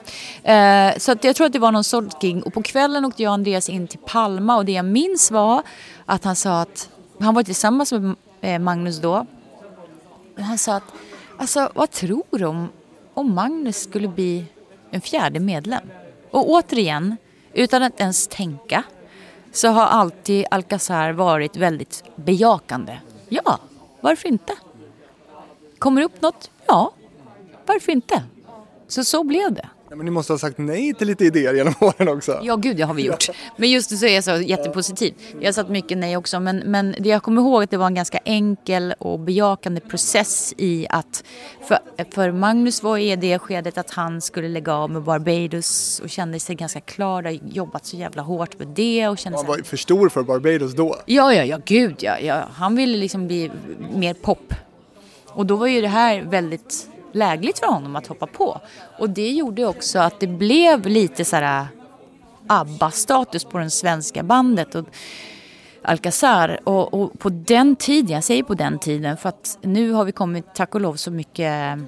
Eh, så att jag tror att det var någon sorts gig och på kvällen åkte jag och Andreas in till Palma och det jag minns var att han sa att han var tillsammans med eh, Magnus då och han sa att, alltså vad tror du om, om Magnus skulle bli en fjärde medlem? Och återigen, utan att ens tänka, så har alltid Alcazar varit väldigt bejakande. Ja, varför inte? Kommer det upp något? Ja, varför inte? Så så blev det. Ja, men ni måste ha sagt nej till lite idéer genom åren också. Ja, gud, det har vi gjort. Men just nu så är jag så jättepositiv. Jag har satt mycket nej också, men, men det jag kommer ihåg att det var en ganska enkel och bejakande process i att för, för Magnus var i det skedet att han skulle lägga av med Barbados och kände sig ganska klar, har jobbat så jävla hårt med det och kände Han var för stor för Barbados då. Ja, ja, ja, gud ja, ja. Han ville liksom bli mer pop. Och då var ju det här väldigt lägligt för honom att hoppa på. Och det gjorde också att det blev lite så här äh, ABBA-status på det svenska bandet. Och Alcazar. Och, och på den tiden, jag säger på den tiden för att nu har vi kommit tack och lov så mycket eh,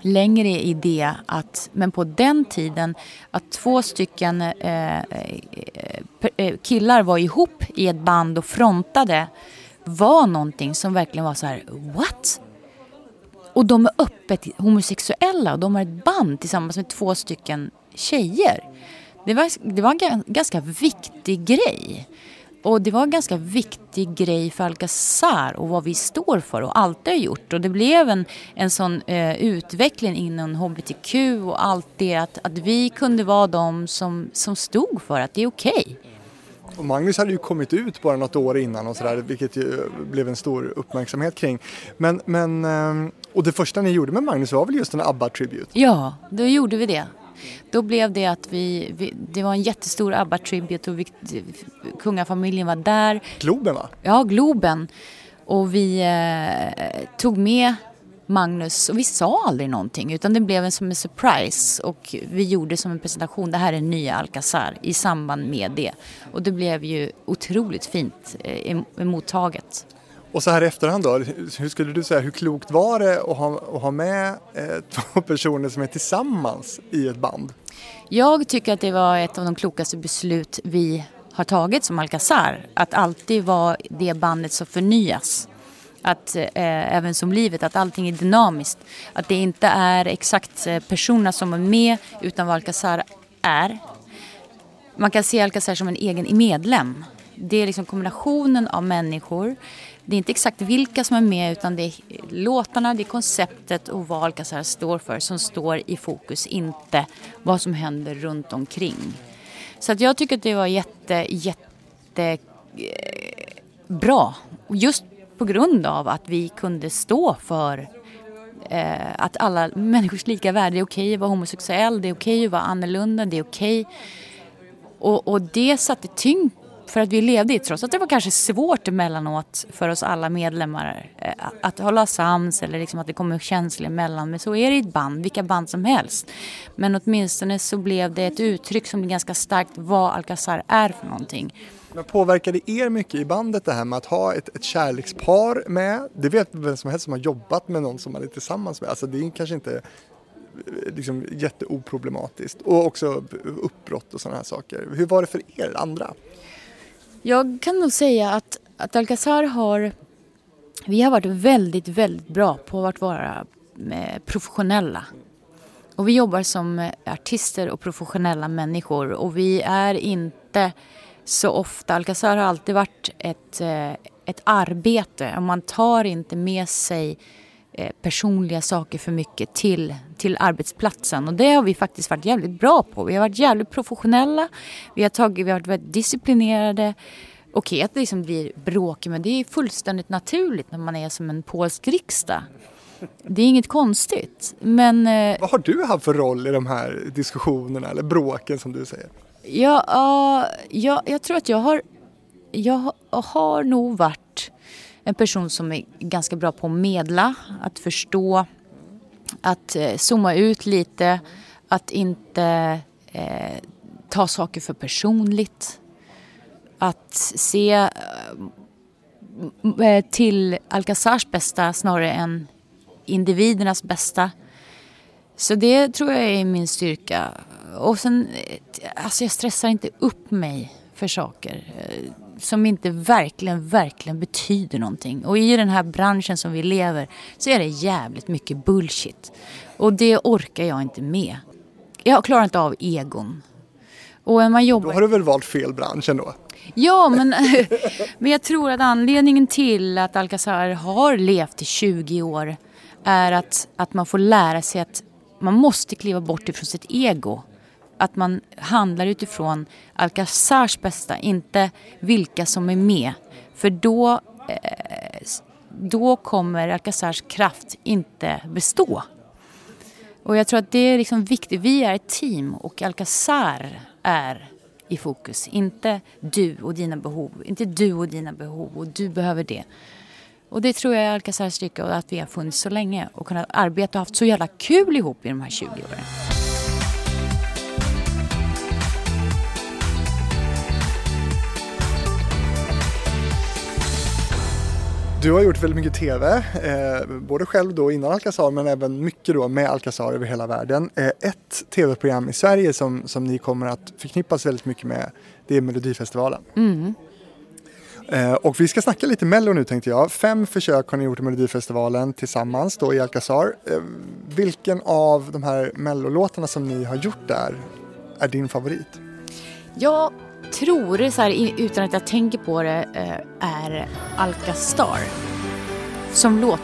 längre i det att, men på den tiden att två stycken eh, eh, eh, killar var ihop i ett band och frontade var någonting som verkligen var så här, what? Och de är öppet homosexuella och de har ett band tillsammans med två stycken tjejer. Det var, det var en ganska viktig grej. Och det var en ganska viktig grej för Alcazar och vad vi står för och alltid har gjort. Och det blev en, en sån eh, utveckling inom hbtq och allt det att, att vi kunde vara de som, som stod för att det är okej. Okay. Och Magnus hade ju kommit ut bara något år innan och sådär, vilket ju blev en stor uppmärksamhet kring. Men, men, eh, och det första ni gjorde med Magnus var väl just en ABBA-tribut? Ja, då gjorde vi det. Då blev det att vi, vi det var en jättestor ABBA-tribute och vi, kungafamiljen var där. Globen va? Ja, Globen. Och vi eh, tog med Magnus och vi sa aldrig någonting utan det blev en som en surprise och vi gjorde som en presentation, det här är nya Alcazar i samband med det. Och det blev ju otroligt fint eh, mottaget. Och så här i efterhand då, hur skulle du säga, hur klokt var det att ha, att ha med eh, två personer som är tillsammans i ett band? Jag tycker att det var ett av de klokaste beslut vi har tagit som Alcazar. Att alltid vara det bandet som förnyas. Att eh, även som livet, att allting är dynamiskt. Att det inte är exakt eh, personerna som är med utan vad Alcazar är. Man kan se Alcazar som en egen medlem. Det är liksom kombinationen av människor det är inte exakt vilka som är med utan det är låtarna, det är konceptet och vad Alcazar står för som står i fokus, inte vad som händer runt omkring. Så att jag tycker att det var jätte, jätte eh, bra. Just på grund av att vi kunde stå för eh, att alla människors lika värde, det är okej att vara homosexuell, det är okej att vara annorlunda, det är okej. Och, och det satte tyngd för att vi levde i trots att det var kanske svårt emellanåt för oss alla medlemmar eh, att hålla sams eller liksom att det kommer känslor emellan. Men så är det i ett band, vilka band som helst. Men åtminstone så blev det ett uttryck som blir ganska starkt vad Alcazar är för någonting. Men påverkade er mycket i bandet det här med att ha ett, ett kärlekspar med? Det vet vem som helst som har jobbat med någon som man är tillsammans med. Alltså det är kanske inte eh, liksom jätteoproblematiskt. Och också uppbrott och sådana här saker. Hur var det för er andra? Jag kan nog säga att, att Alcazar har... Vi har varit väldigt, väldigt bra på att vara eh, professionella. Och vi jobbar som eh, artister och professionella människor och vi är inte så ofta... Alcazar har alltid varit ett, eh, ett arbete och man tar inte med sig personliga saker för mycket till, till arbetsplatsen. Och det har vi faktiskt varit jävligt bra på. Vi har varit jävligt professionella, vi har, tagit, vi har varit disciplinerade. Okej att det liksom blir bråk, men det är fullständigt naturligt när man är som en polsk riksdag. Det är inget konstigt. Men, eh, Vad har du haft för roll i de här diskussionerna eller bråken som du säger? Ja, uh, jag, jag tror att jag har, jag har nog varit en person som är ganska bra på att medla, att förstå, att eh, zooma ut lite, att inte eh, ta saker för personligt. Att se eh, eh till Alcazars bästa snarare än individernas bästa. Så det tror jag är min styrka. Och sen, eh, alltså jag stressar inte upp mig för saker. Eh, som inte verkligen, verkligen betyder någonting. Och i den här branschen som vi lever så är det jävligt mycket bullshit. Och det orkar jag inte med. Jag klarar inte av egon. Och man jobbar... Då har du väl valt fel bransch ändå? Ja, men, men jag tror att anledningen till att Alcazar har levt i 20 år är att, att man får lära sig att man måste kliva bort ifrån sitt ego att man handlar utifrån Alcazars bästa, inte vilka som är med. För då, eh, då kommer Alcazars kraft inte bestå. Och jag tror att det är liksom viktigt. Vi är ett team och Alcazar är i fokus. Inte du och dina behov. Inte du och dina behov och du behöver det. Och det tror jag är Alcazars styrka och att vi har funnits så länge och kunnat arbeta och haft så jävla kul ihop i de här 20 åren. Du har gjort väldigt mycket TV, eh, både själv då innan Alcazar men även mycket då med Alcazar över hela världen. Eh, ett TV-program i Sverige som, som ni kommer att förknippas väldigt mycket med det är Melodifestivalen. Eh, och vi ska snacka lite Mello nu tänkte jag. Fem försök har ni gjort i Melodifestivalen tillsammans då i Alcazar. Eh, vilken av de här Mellolåtarna som ni har gjort där är din favorit? Jag tror, så här, i- utan att jag tänker på det, eh, är Alcastar. Som låt,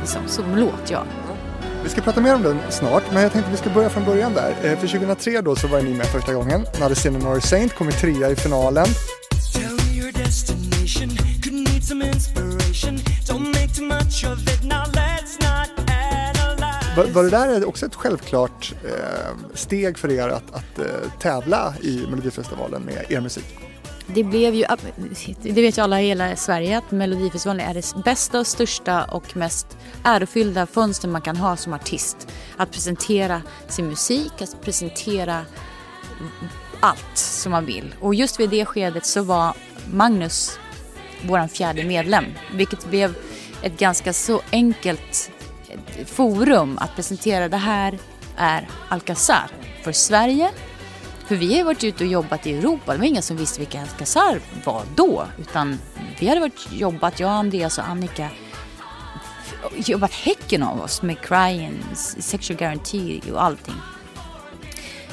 liksom, som låt ja. Vi ska prata mer om den snart, men jag tänkte vi ska börja från början där. Eh, För 2003 då så var ni med första gången. Hade Sinner Saint, kommit trea i finalen. Tell Var, var det där också ett självklart eh, steg för er att, att eh, tävla i Melodifestivalen med er musik? Det blev ju, det vet ju alla i hela Sverige att Melodifestivalen är det bästa och största och mest ärofyllda fönster man kan ha som artist. Att presentera sin musik, att presentera allt som man vill. Och just vid det skedet så var Magnus vår fjärde medlem, vilket blev ett ganska så enkelt forum att presentera det här är Alcazar för Sverige. För vi har ju varit ute och jobbat i Europa. Det var ingen som visste vilka Alcazar var då. Utan vi hade varit jobbat, jag, Andreas och Annika, jobbat häcken av oss med Crying, Sexual Guarantee och allting.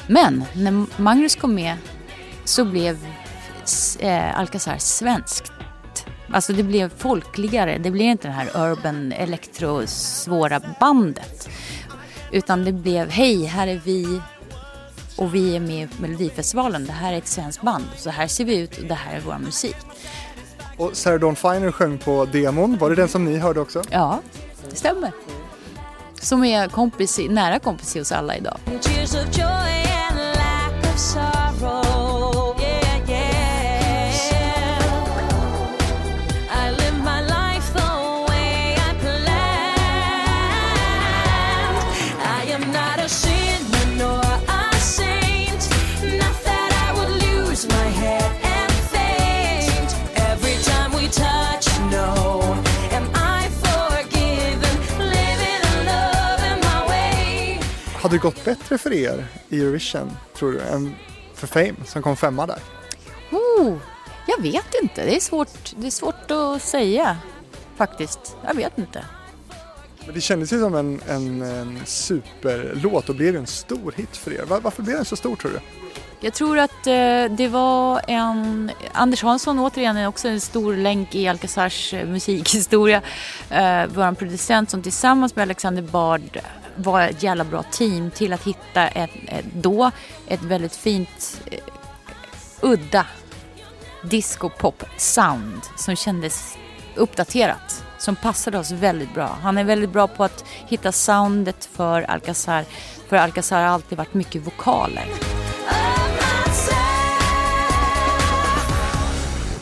Men när Magnus kom med så blev eh, Alcazar svenskt. Alltså det blev folkligare. Det blev inte det här urban elektro svåra bandet. Utan det blev, hej här är vi och vi är med i Melodifestivalen. Det här är ett svenskt band. Så här ser vi ut och det här är vår musik. Och Sarah Dawn Finer sjöng på demon, var det den som ni hörde också? Ja, det stämmer. Som är kompis, nära kompis hos alla idag. Hade det gått bättre för er i Eurovision, tror du, än för Fame som kom femma där? Oh, jag vet inte. Det är, svårt, det är svårt att säga faktiskt. Jag vet inte. Men det kändes ju som en, en, en superlåt och blev en stor hit för er. Var, varför blev den så stor tror du? Jag tror att eh, det var en... Anders Hansson återigen är också en stor länk i Alcazars eh, musikhistoria. Eh, Vår producent som tillsammans med Alexander Bard var ett jävla bra team till att hitta ett, ett, då ett väldigt fint eh, udda disco-pop-sound som kändes uppdaterat. Som passade oss väldigt bra. Han är väldigt bra på att hitta soundet för Alcazar. För Alcazar har alltid varit mycket vokaler.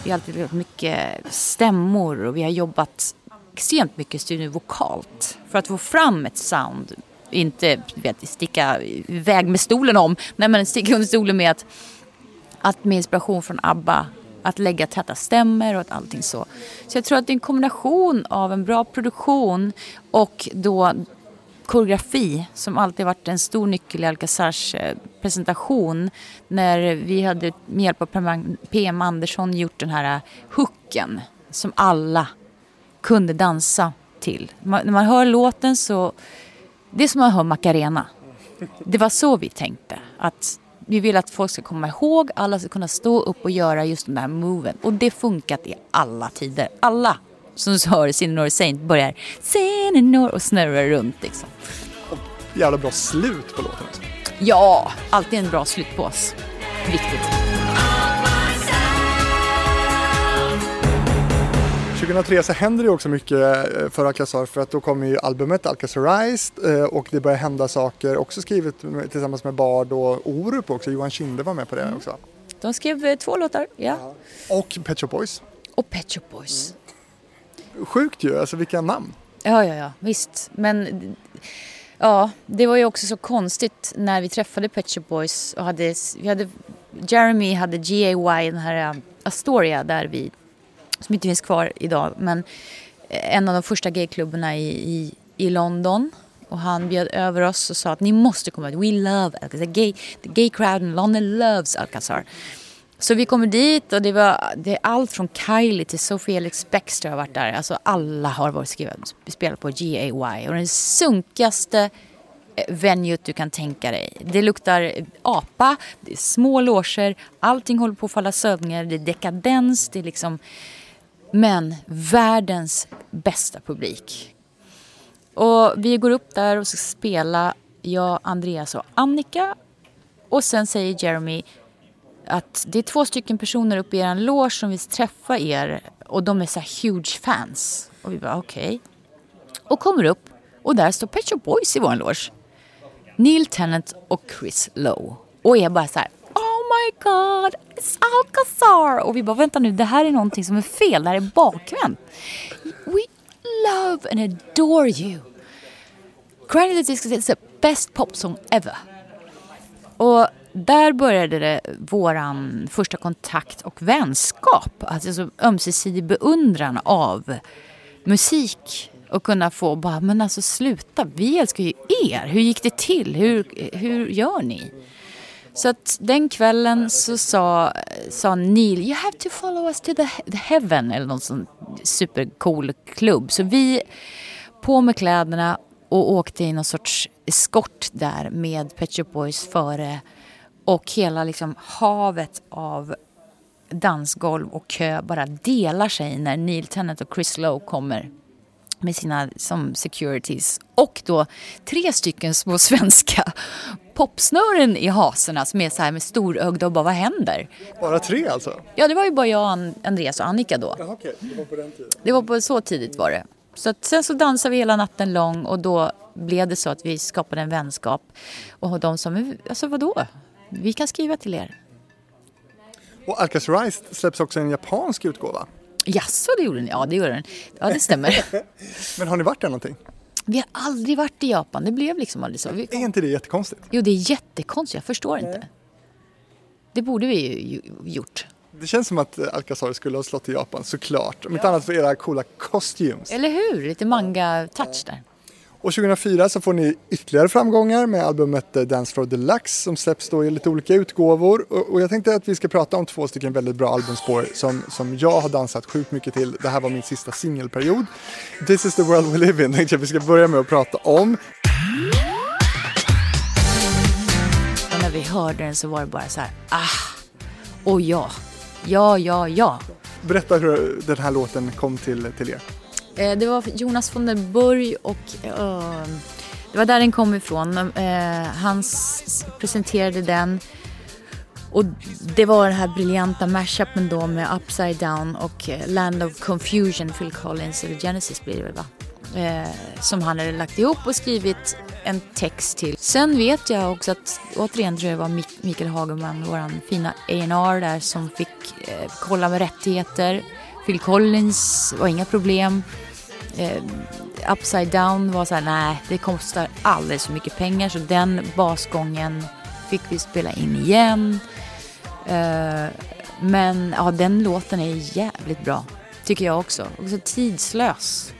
Vi har alltid gjort mycket stämmor och vi har jobbat extremt mycket studier vokalt för att få fram ett sound. Inte vet, sticka iväg med stolen om, nej men sticka under stolen med att, att med inspiration från ABBA att lägga täta stämmer och att allting så. Så jag tror att det är en kombination av en bra produktion och då koreografi som alltid varit en stor nyckel i Alcazars eh, presentation. När vi hade med hjälp av PM- Andersson gjort den här eh, hooken som alla kunde dansa till. Man, när man hör låten så, det är som att höra Macarena. Det var så vi tänkte. Att vi vill att folk ska komma ihåg, alla ska kunna stå upp och göra just den där moven. Och det funkat i alla tider. Alla som hör Sinner Saint börjar Sinner och snurrar runt liksom. Jävla bra slut på låten. Ja, alltid en bra slutpås. Viktigt. 2003 så händer det också mycket eh, för Alcazar för att då kommer ju albumet Alcazarized eh, och det börjar hända saker också skrivet tillsammans med Bard och Orup också. Johan Kinde var med på det också. De skrev eh, två låtar, ja. Och Pet Shop Boys. Och Pet Shop Boys. Sjukt ju, alltså vilka namn. Ja, ja, ja, visst. Men ja, det var ju också så konstigt när vi träffade Pet Shop Boys och hade, vi hade Jeremy hade GAY, den här Astoria där vi, som inte finns kvar idag, men eh, en av de första gayklubbarna i, i, i London. Och han bjöd över oss och sa att ni måste komma ut. We love Alcazar. The gay, the gay crowd in London loves Alcazar. Så vi kommer dit och det var det är allt från Kylie till Sophie Elix-Bexter har varit där. Alltså alla har varit skriva, spelat på GAY. Och den sunkigaste eh, venuet venue du kan tänka dig. Det luktar apa, det är små loger, allting håller på att falla sönder, det är dekadens, det är liksom... Men världens bästa publik. Och vi går upp där och ska spela, jag, Andreas och Annika. Och sen säger Jeremy att det är två stycken personer uppe i er loge som vill träffa er och de är så här huge fans. Och vi bara okej. Okay. Och kommer upp och där står Pet Shop Boys i vår loge. Neil Tennant och Chris Lowe. Och är bara så här my god, it's Alcazar! Och vi bara vänta nu, det här är någonting som är fel, det här är bakvänt. We love and adore you. Granny the Disc is the best pop song ever. Och där började det våran första kontakt och vänskap. Alltså ömsesidig beundran av musik. Och kunna få bara, men alltså sluta, vi älskar ju er. Hur gick det till? Hur, hur gör ni? Så att den kvällen så sa, sa Neil, you have to follow us to the, heaven, eller någon sån supercool klubb. Så vi, på med kläderna och åkte i någon sorts eskort där med Pet Shop Boys före. Och hela liksom havet av dansgolv och kö bara delar sig när Neil Tennant och Chris Lowe kommer med sina som securities. Och då tre stycken små svenska popsnören i haserna som är så här med storögda och bara vad händer? Bara tre alltså? Ja, det var ju bara jag, Andreas och Annika då. Jaha, okej. Det var på den tiden. Det var på så tidigt var det. Så att sen så dansade vi hela natten lång och då blev det så att vi skapade en vänskap. Och de som, alltså vadå? Vi kan skriva till er. Och Alcatraz släpps också en japansk utgåva. Jaså, det gjorde ni? Ja, det gjorde den. Ja, det stämmer. Men har ni varit där någonting? vi har aldrig varit i Japan. Det blev liksom aldrig så. Vi Är inte det jättekonstigt? Jo, det är jättekonstigt. Jag förstår inte. Det borde vi ju gjort. Det känns som att Alcazar skulle ha slått i Japan såklart. Om inte annat för era coola costumes. Eller hur? Lite manga-touch där. Och 2004 så får ni ytterligare framgångar med albumet eh, Dance Floor Deluxe som släpps då i lite olika utgåvor. Och, och jag tänkte att vi ska prata om två stycken väldigt bra albumspår som, som jag har dansat sjukt mycket till. Det här var min sista singelperiod. This is the world we live in tänkte jag vi ska börja med att prata om. Och när vi hörde den så var det bara så här, ah, och ja, ja, ja, ja. Berätta hur den här låten kom till, till er. Eh, Det var Jonas von der Burg och eh, det var där den kom ifrån. Eh, han presenterade den och det var den här briljanta mashupen då med Upside Down och eh, Land of Confusion, Phil Collins, eller Genesis blir det väl va? Eh, som han hade lagt ihop och skrivit en text till. Sen vet jag också att, återigen tror jag det var Mik- Mikael Hagerman, våran fina A&R där som fick eh, kolla med rättigheter. Phil Collins var inga problem. Eh, Upside Down var så här, nej det kostar alldeles för mycket pengar så den basgången fick vi spela in igen. Eh, men ja, den låten är jävligt bra. Tycker jag också. Också tidslös.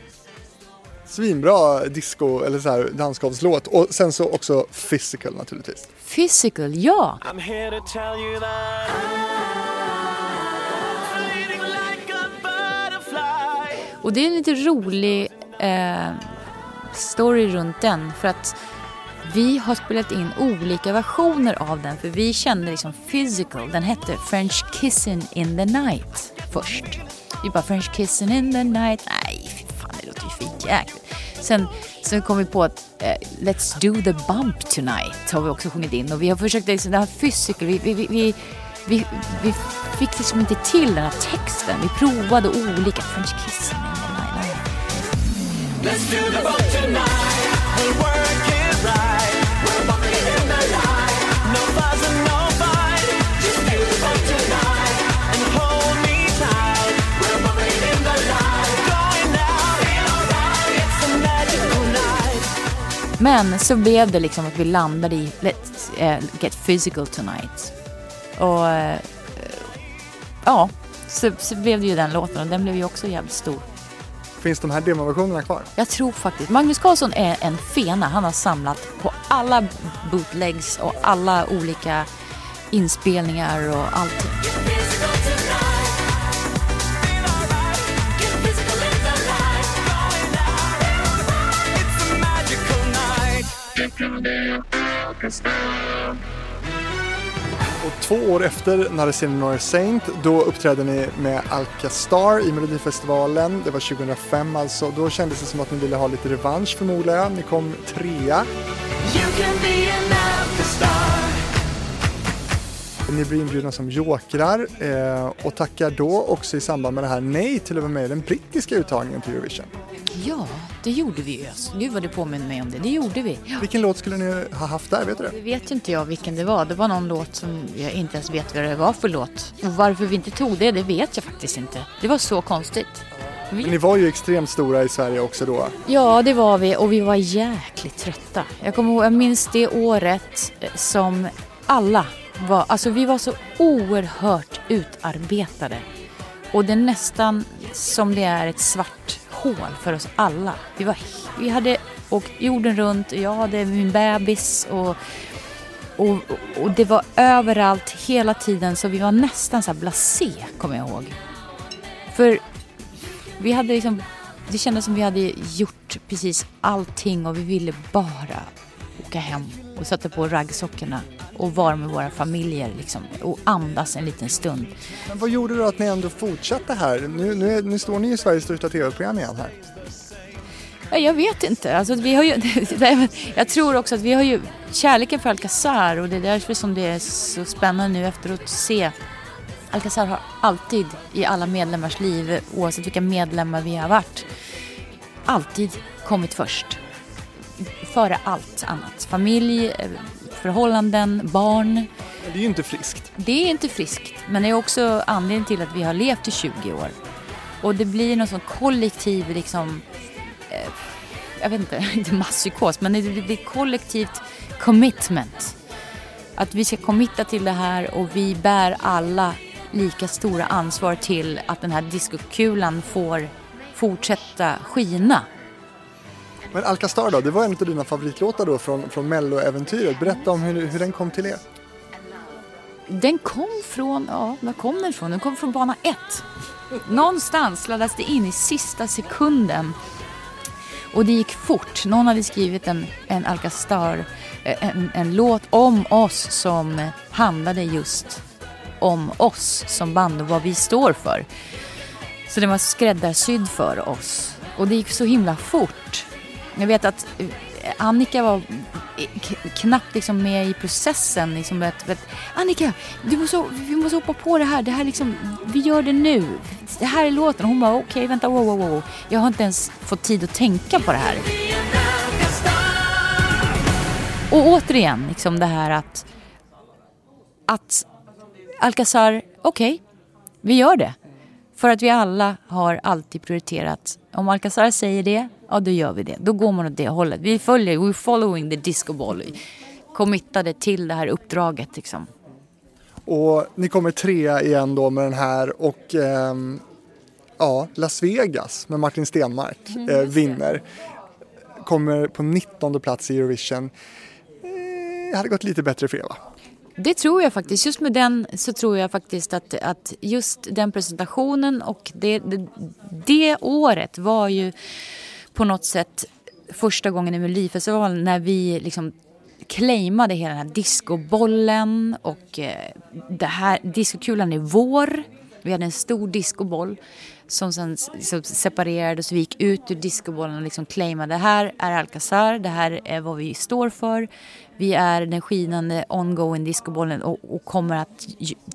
Svinbra disco eller så här dansgolvslåt och sen så också physical naturligtvis. Physical, ja. I'm here to tell you that Och det är en lite rolig eh, story runt den. För att vi har spelat in olika versioner av den. För vi kände liksom physical. Den hette French kissing in the night först. Vi bara French kissing in the night. Nej, fy fan det låter ju för jäkligt. Sen, sen kom vi på att eh, Let's do the bump tonight har vi också sjungit in. Och vi har försökt liksom, det här physical. Vi, vi, vi, vi, vi, vi fick liksom inte till den här texten. Vi provade olika French kissing. Let's do the bump tonight. We'll work it right. We're walking in the light. No fuss and no fight. Just do the bump tonight and hold me tight. We're walking in the light. Going out. Feel alright. It's a magical night. Men så blev det liksom att vi landade i Let's uh, get physical tonight. Och uh, ja, så, så blev det ju den låten och den blev ju också jävligt stor. Finns de här demoversionerna kvar? Jag tror faktiskt, Magnus Carlsson är en fena. Han har samlat på alla bootlegs och alla olika inspelningar och allt. Och två år efter Narasene Nor Saint, då uppträdde ni med Alcastar i Melodifestivalen. Det var 2005 alltså. Då kändes det som att ni ville ha lite revansch förmodar jag. Ni kom trea. You can be an. Ni blir inbjudna som jokrar eh, och tackar då också i samband med det här nej till att vara med i den brittiska uttagningen till Eurovision. Ja, det gjorde vi ju. Gud vad du påminner mig om det. Det gjorde vi. Ja. Vilken låt skulle ni ha haft där, vet du det? Det vet ju inte jag vilken det var. Det var någon låt som jag inte ens vet vad det var för låt. Och varför vi inte tog det, det vet jag faktiskt inte. Det var så konstigt. Vi- Ni var ju extremt stora i Sverige också då. Ja, det var vi och vi var jäkligt trötta. Jag kommer ihåg, jag minns det året eh, som alla var, alltså vi var så oerhört utarbetade. Och det är nästan som det är ett svart hål för oss alla. Vi, var, vi hade åkt jorden runt, jag hade min bebis och, och, och det var överallt hela tiden så vi var nästan så här blasé, kommer jag ihåg. För vi hade liksom, det kändes som vi hade gjort precis allting och vi ville bara åka hem och sätta på raggsockorna och vara med våra familjer liksom, och andas en liten stund. Men vad gjorde då att ni ändå fortsatte här? Nu, nu, nu står ni i Sveriges största tv-program igen här. Ja, jag vet inte. Alltså, vi har ju, jag tror också att vi har ju kärleken för Alcazar och det är därför som det är så spännande nu efteråt att se. Alcazar har alltid i alla medlemmars liv, oavsett vilka medlemmar vi har varit, alltid kommit först. Före allt annat. Familj, eh, förhållanden, barn. Det är ju inte friskt. Det är inte friskt, men det är också anledningen till att vi har levt i 20 år. Och det blir någon sån kollektiv, liksom, eh, jag vet inte, inte masspsykos, men det, det blir kollektivt commitment. Att vi ska committa till det här och vi bär alla lika stora ansvar till att den här diskokulan får fortsätta skina. Men Alcastar då, det var en av dina favoritlåtar då från, från Mello-äventyret. Berätta om hur, hur den kom till er. Den kom från, ja, var kom den ifrån? Den kom från bana 1. Någonstans laddades det in i sista sekunden. Och det gick fort. Någon hade skrivit en, en Alcastar, eh, en, en låt om oss som handlade just om oss som band och vad vi står för. Så den var skräddarsydd för oss. Och det gick så himla fort. Jag vet att eh, Annika var knappt liksom med i processen. Liksom, vet, vet, Annika, du måste, vi måste hoppa på det här. Det här liksom, vi gör det nu. Det här är låten. Hon bara, okej, vänta, wow, wow, wow. Jag har inte ens fått tid att tänka på det här. Och återigen, liksom det här att, att Alcazar, okej, vi gör det. För att vi alla har alltid prioriterat, om Alcazar säger det, ja då gör vi det. Då går man åt det hållet. Vi följer, we're following the disco ball. Committade till det här uppdraget liksom. Och ni kommer trea igen då med den här och ehm, ja, Las Vegas med Martin Stenmark eh, vinner. Kommer på 19 plats i Eurovision. Eh, hade gått lite bättre för er va? Det tror jag faktiskt. Just med den så tror jag faktiskt att, att just den presentationen och det, det, det året var ju på något sätt första gången i Melodifestivalen när vi liksom claimade hela den här discobollen och eh, det här, discokulan är vår. Vi hade en stor discoboll som sen s- separerades. Vi gick ut ur discobollen och liksom claimade det här är Alcazar, det här är vad vi står för. Vi är den skinande ongoing discobollen och, och kommer att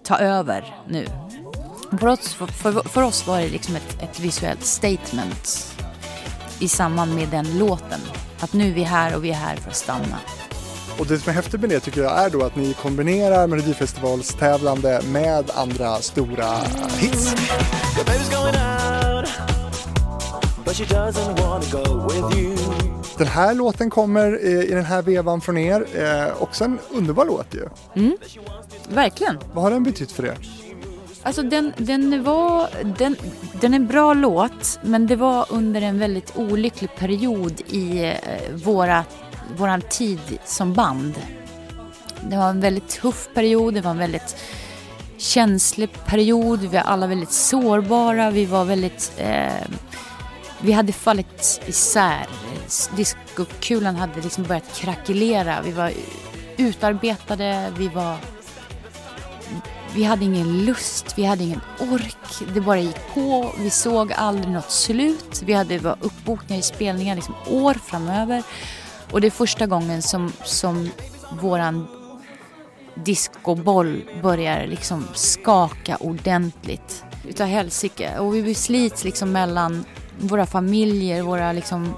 ta över nu. För oss, för, för oss var det liksom ett, ett visuellt statement i samband med den låten. Att nu är vi här och vi är här för att stanna. Och det som är häftigt med det tycker jag är då att ni kombinerar Melodifestivalstävlande med andra stora hits. Den här låten kommer i den här vevan från er. Eh, också en underbar låt ju. Verkligen. Vad har den betytt för er? Alltså den, den var, den, den är en bra låt men det var under en väldigt olycklig period i eh, våra, vår tid som band. Det var en väldigt tuff period, det var en väldigt känslig period, vi var alla väldigt sårbara, vi var väldigt... Eh, vi hade fallit isär. Diskokulan hade liksom börjat krackelera. Vi var utarbetade, vi var... Vi hade ingen lust, vi hade ingen ork. Det bara gick på. Vi såg aldrig något slut. Vi hade var uppbokningar i spelningar liksom år framöver. Och det är första gången som, som våran discoboll börjar liksom skaka ordentligt utav helsike. Och vi slits liksom mellan våra familjer, våra liksom...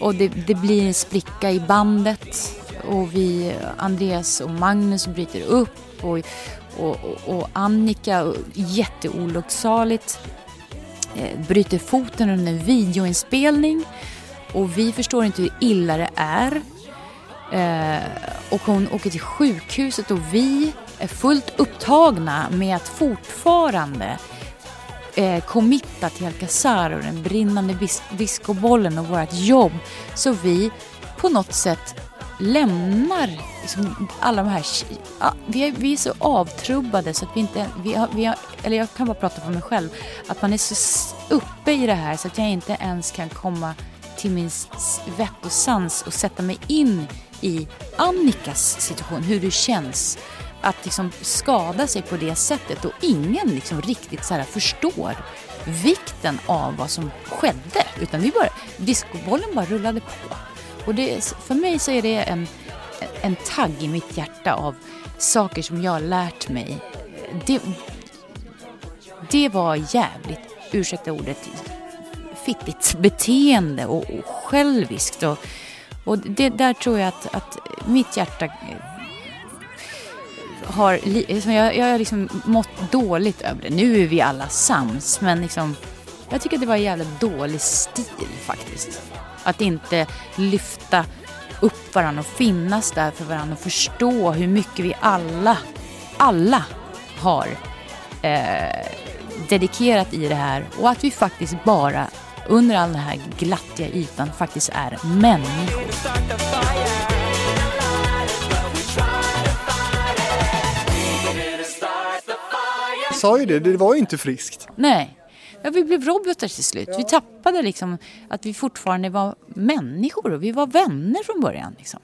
Och det, det blir en spricka i bandet. Och vi, Andreas och Magnus bryter upp. Och, och, och, och Annika, jätteolycksaligt, eh, bryter foten under en videoinspelning. Och vi förstår inte hur illa det är. Eh, och hon åker till sjukhuset och vi är fullt upptagna med att fortfarande eh, committa till Alcazar och den brinnande bis- discobollen och vårt jobb. Så vi på något sätt lämnar liksom alla de här... Ja, vi, är, vi är så avtrubbade så att vi inte... Vi har, vi har, eller jag kan bara prata för mig själv. Att man är så uppe i det här så att jag inte ens kan komma till min s- vett och sans och sätta mig in i Annikas situation, hur det känns att liksom skada sig på det sättet och ingen liksom riktigt så här förstår vikten av vad som skedde. Utan vi bara, discobollen bara rullade på. Och det, för mig så är det en, en tagg i mitt hjärta av saker som jag har lärt mig. Det, det var jävligt, ursäkta ordet, fittigt beteende och, och själviskt. Och, och det, där tror jag att, att mitt hjärta eh, har... liksom, Jag, jag har liksom mått dåligt över det. Nu är vi alla sams, men liksom, jag tycker det var en jävla dålig stil faktiskt. Att inte lyfta upp varandra och finnas där för varandra och förstå hur mycket vi alla, alla har eh, dedikerat i det här och att vi faktiskt bara under all den här glattiga ytan faktiskt är människor. Jag sa ju det, det var ju inte friskt. Nej. Ja, vi blev robotar till slut. Vi tappade liksom att vi fortfarande var människor och vi var vänner från början. Liksom.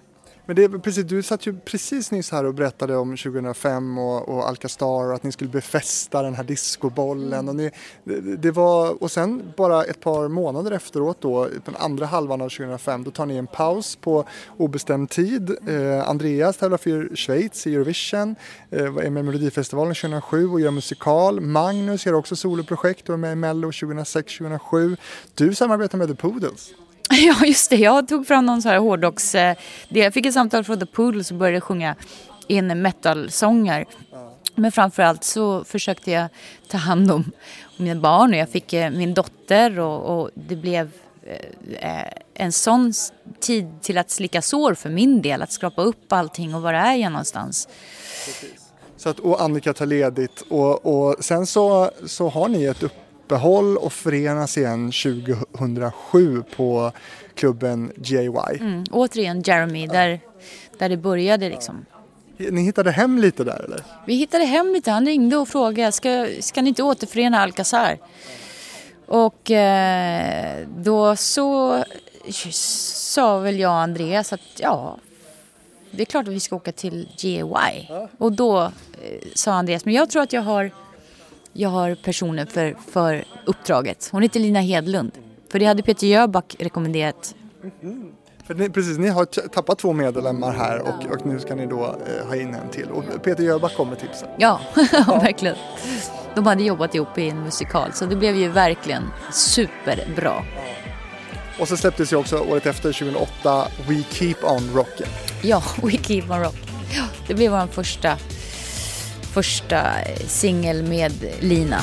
Men det, är precis, du satt ju precis nyss här och berättade om 2005 och, och Alcastar och att ni skulle befästa den här discobollen. Och, ni, det, det var, och sen bara ett par månader efteråt då, den andra halvan av 2005, då tar ni en paus på obestämd tid. Eh, Andreas tävlar för Schweiz i Eurovision, eh, var med i Melodifestivalen 2007 och gör musikal. Magnus gör också soloprojekt och är med i Mello 2006-2007. Du samarbetar med The Poodles. Ja, just det. Jag tog fram någon så här hårdrocks... eh, Jag fick ett samtal från The Poodles och började sjunga in metal-sånger. Men framförallt så försökte jag ta hand om mina barn och jag fick eh, min dotter och, och det blev eh, eh en sån tid till att slicka sår för min del. Att skrapa upp allting och var är jag någonstans. Så att, och Annika tar ledigt och, och sen så, så har ni ett uppehåll och förenas igen 2007 på klubben JY. Mm. Återigen Jeremy, där, där det började liksom. Ni hittade hem lite där eller? Vi hittade hem lite. Han ringde och frågade, ska, ska ni inte återförena Alcazar? Och eh, då så sa väl jag och Andreas att ja, det är klart att vi ska åka till GY. Och då eh, sa Andreas, men jag tror att jag har, jag har personen för, för uppdraget. Hon heter Lina Hedlund. För det hade Peter Jöback rekommenderat. För ni, precis, ni har tappat två medlemmar här och, och nu ska ni då eh, ha in en till. Och Peter Jöback kommer tipsa. Ja, verkligen. De hade jobbat ihop i en musikal så det blev ju verkligen superbra. Och så släpptes ju också året efter 2008 We Keep On Rockin'. Ja, We Keep On Rock. Ja, det blev vår första, första singel med Lina.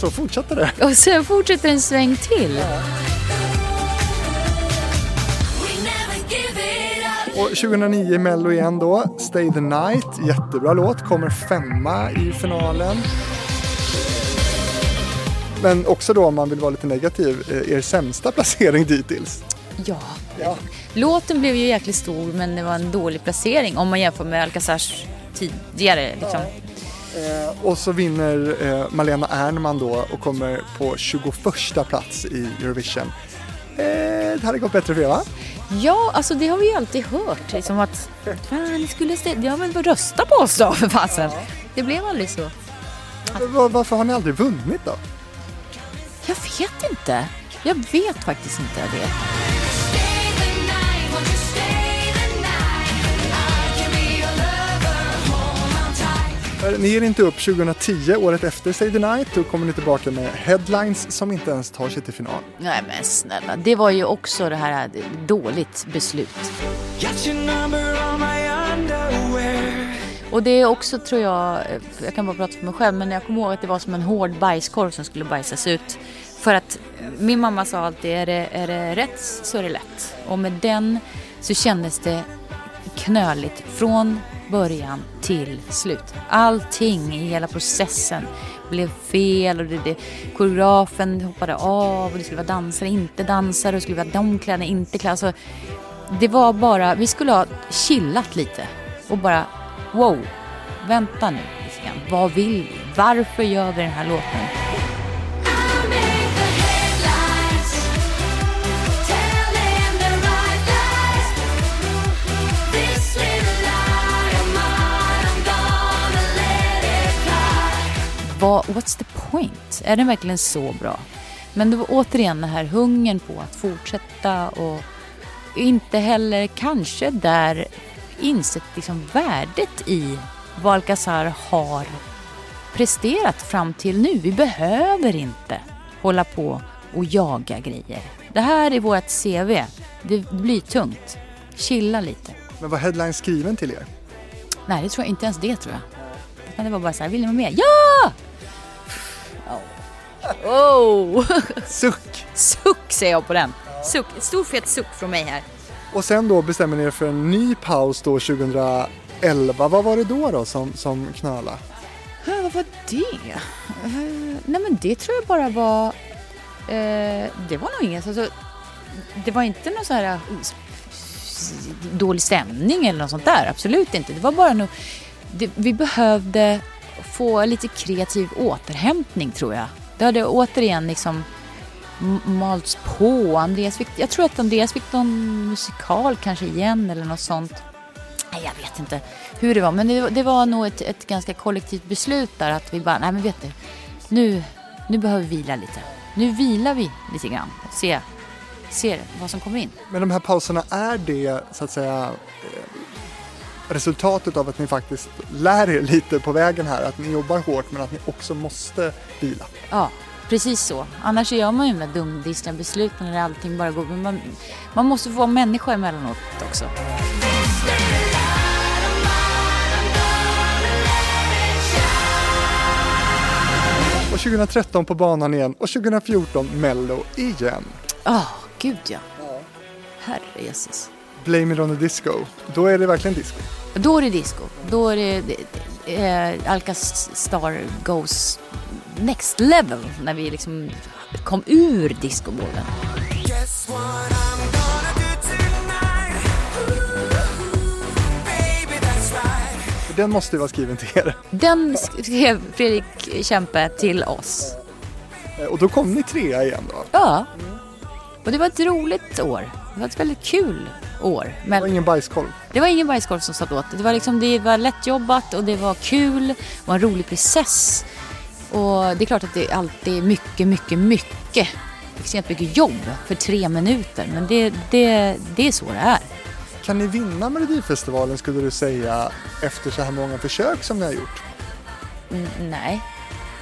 Så fortsatte det. Och sen fortsätter en sväng till. Och 2009 i Mello igen då, Stay the Night, jättebra låt, kommer femma i finalen. Men också då om man vill vara lite negativ, eh, er sämsta placering dittills. Ja. Ja. Låten blev ju jäkligt stor men det var en dålig placering om man jämför med Alcazars tidigare. Liksom. Eh, och så vinner eh, Malena Ernman då och kommer på 21 plats i Eurovision. Eh, det hade gått bättre för er va? Ja, alltså det har vi ju alltid hört. Liksom att, fan, skulle stä- ja men rösta på oss då för fasen. Det blev aldrig så. Va- Varför har ni aldrig vunnit då? Jag vet inte. Jag vet faktiskt inte det. Ni ger inte upp 2010, året efter Say the Night. Då kommer ni tillbaka med headlines som inte ens tar sig till final. Nej men snälla, det var ju också det här eh, dåligt beslut. Och det är också tror jag, eh, jag kan bara prata för mig själv, men jag kommer ihåg att det var som en hård bajskorv som skulle bajsas ut. För att min mamma sa alltid, är det, är det rätt så är det lätt. Och med den så kändes det knöligt från början till slut. Allting i hela processen blev fel och det, det, koreografen hoppade av och det skulle vara dansare, inte dansare och det skulle vara de kläderna, inte kläder. Alltså, det var bara, vi skulle ha chillat lite och bara wow, vänta nu lite grann. Vad vill vi? Varför gör vi den här låten? Vad, what's the point? Är den verkligen så bra? Men det var återigen den här hungern på att fortsätta och inte heller kanske där insett liksom värdet i vad Alcazar har presterat fram till nu. Vi behöver inte hålla på och jaga grejer. Det här är vårt CV. Det blir tungt. Chilla lite. Men var headline skriven till er? Nej, det tror jag inte ens det tror jag. Utan det var bara så här, vill ni vara med? Ja! Oh! Suck! Suck säger jag på den. Suck. Stor fet suck från mig här. Och sen då bestämmer ni er för en ny paus då 2011. Vad var det då då som, som knöla? Äh, vad var det? Eh, nej men det tror jag bara var... Eh, det var nog inget. Alltså, det var inte någon så här eh, dålig stämning eller något sånt där. Absolut inte. Det var bara nog... Det, vi behövde få lite kreativ återhämtning tror jag. Det hade återigen liksom malts på. Andreas fick, jag tror att Andreas fick någon musikal kanske igen eller något sånt. Nej, jag vet inte hur det var, men det, det var nog ett, ett ganska kollektivt beslut där att vi bara, nej men vet du, nu, nu behöver vi vila lite. Nu vilar vi lite grann och ser, ser vad som kommer in. Men de här pauserna, är det så att säga resultatet av att ni faktiskt lär er lite på vägen här? Att ni jobbar hårt men att ni också måste vila? Ja, precis så. Annars gör man ju där dumdristiga besluten när allting bara går. Men man, man måste få vara människa emellanåt också. Och 2013 på banan igen och 2014 Mello igen. Ja, gud ja. Herre Jesus. Blame it on the disco. Då är det verkligen disco. Då är det disco. Då är det, eh, Alcastar goes next level när vi liksom kom ur right. Den måste ju vara skriven till er. Den skrev Fredrik Kempe till oss. Eh, Och då kom ni trea igen då. Ja. Och det var ett roligt år. Det var ett väldigt kul år. Det var Men ingen bajskolv. det var ingen bajskorv som satt åt. Det var, liksom, det var lättjobbat och det var kul. Var en rolig process. Och det är klart att det alltid är mycket, mycket, mycket extremt mycket jobb för tre minuter. Men det, det, det är så det är. Kan ni vinna Melodifestivalen skulle du säga efter så här många försök som ni har gjort? Mm, nej,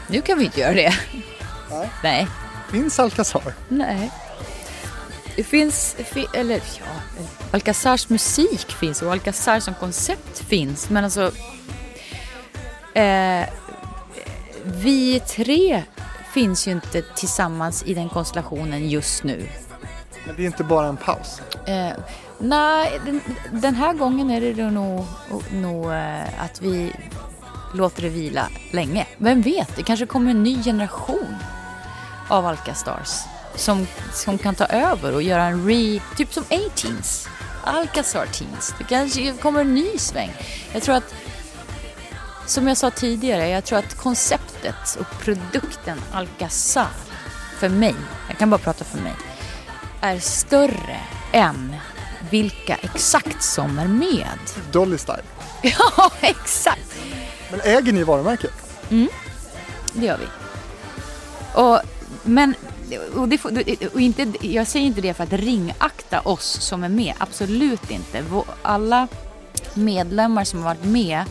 nu kan vi inte göra det. Nej. Nej. Finns Alcazar? Nej. Det finns, fi- eller ja, Alcazars musik finns och Alcazar som koncept finns. Men alltså, eh, vi tre finns ju inte tillsammans i den konstellationen just nu. Men det är inte bara en paus. Eh, nej, den, den här gången är det nog, nog eh, att vi låter det vila länge. Vem vet, det kanske kommer en ny generation av Alcastars som, som kan ta över och göra en re... Typ som A-Teens. Alcazar Teens. Det kanske kommer en ny sväng. Jag tror att som jag sa tidigare, jag tror att konceptet och produkten Alcazar för mig, jag kan bara prata för mig, är större än vilka exakt som är med. Dolly Style. Ja, exakt. Men äger ni varumärket? Det gör vi. Och, men, och det, får- och inte, jag säger inte det för att ringakta oss som är med, absolut inte. Alla medlemmar som har varit med,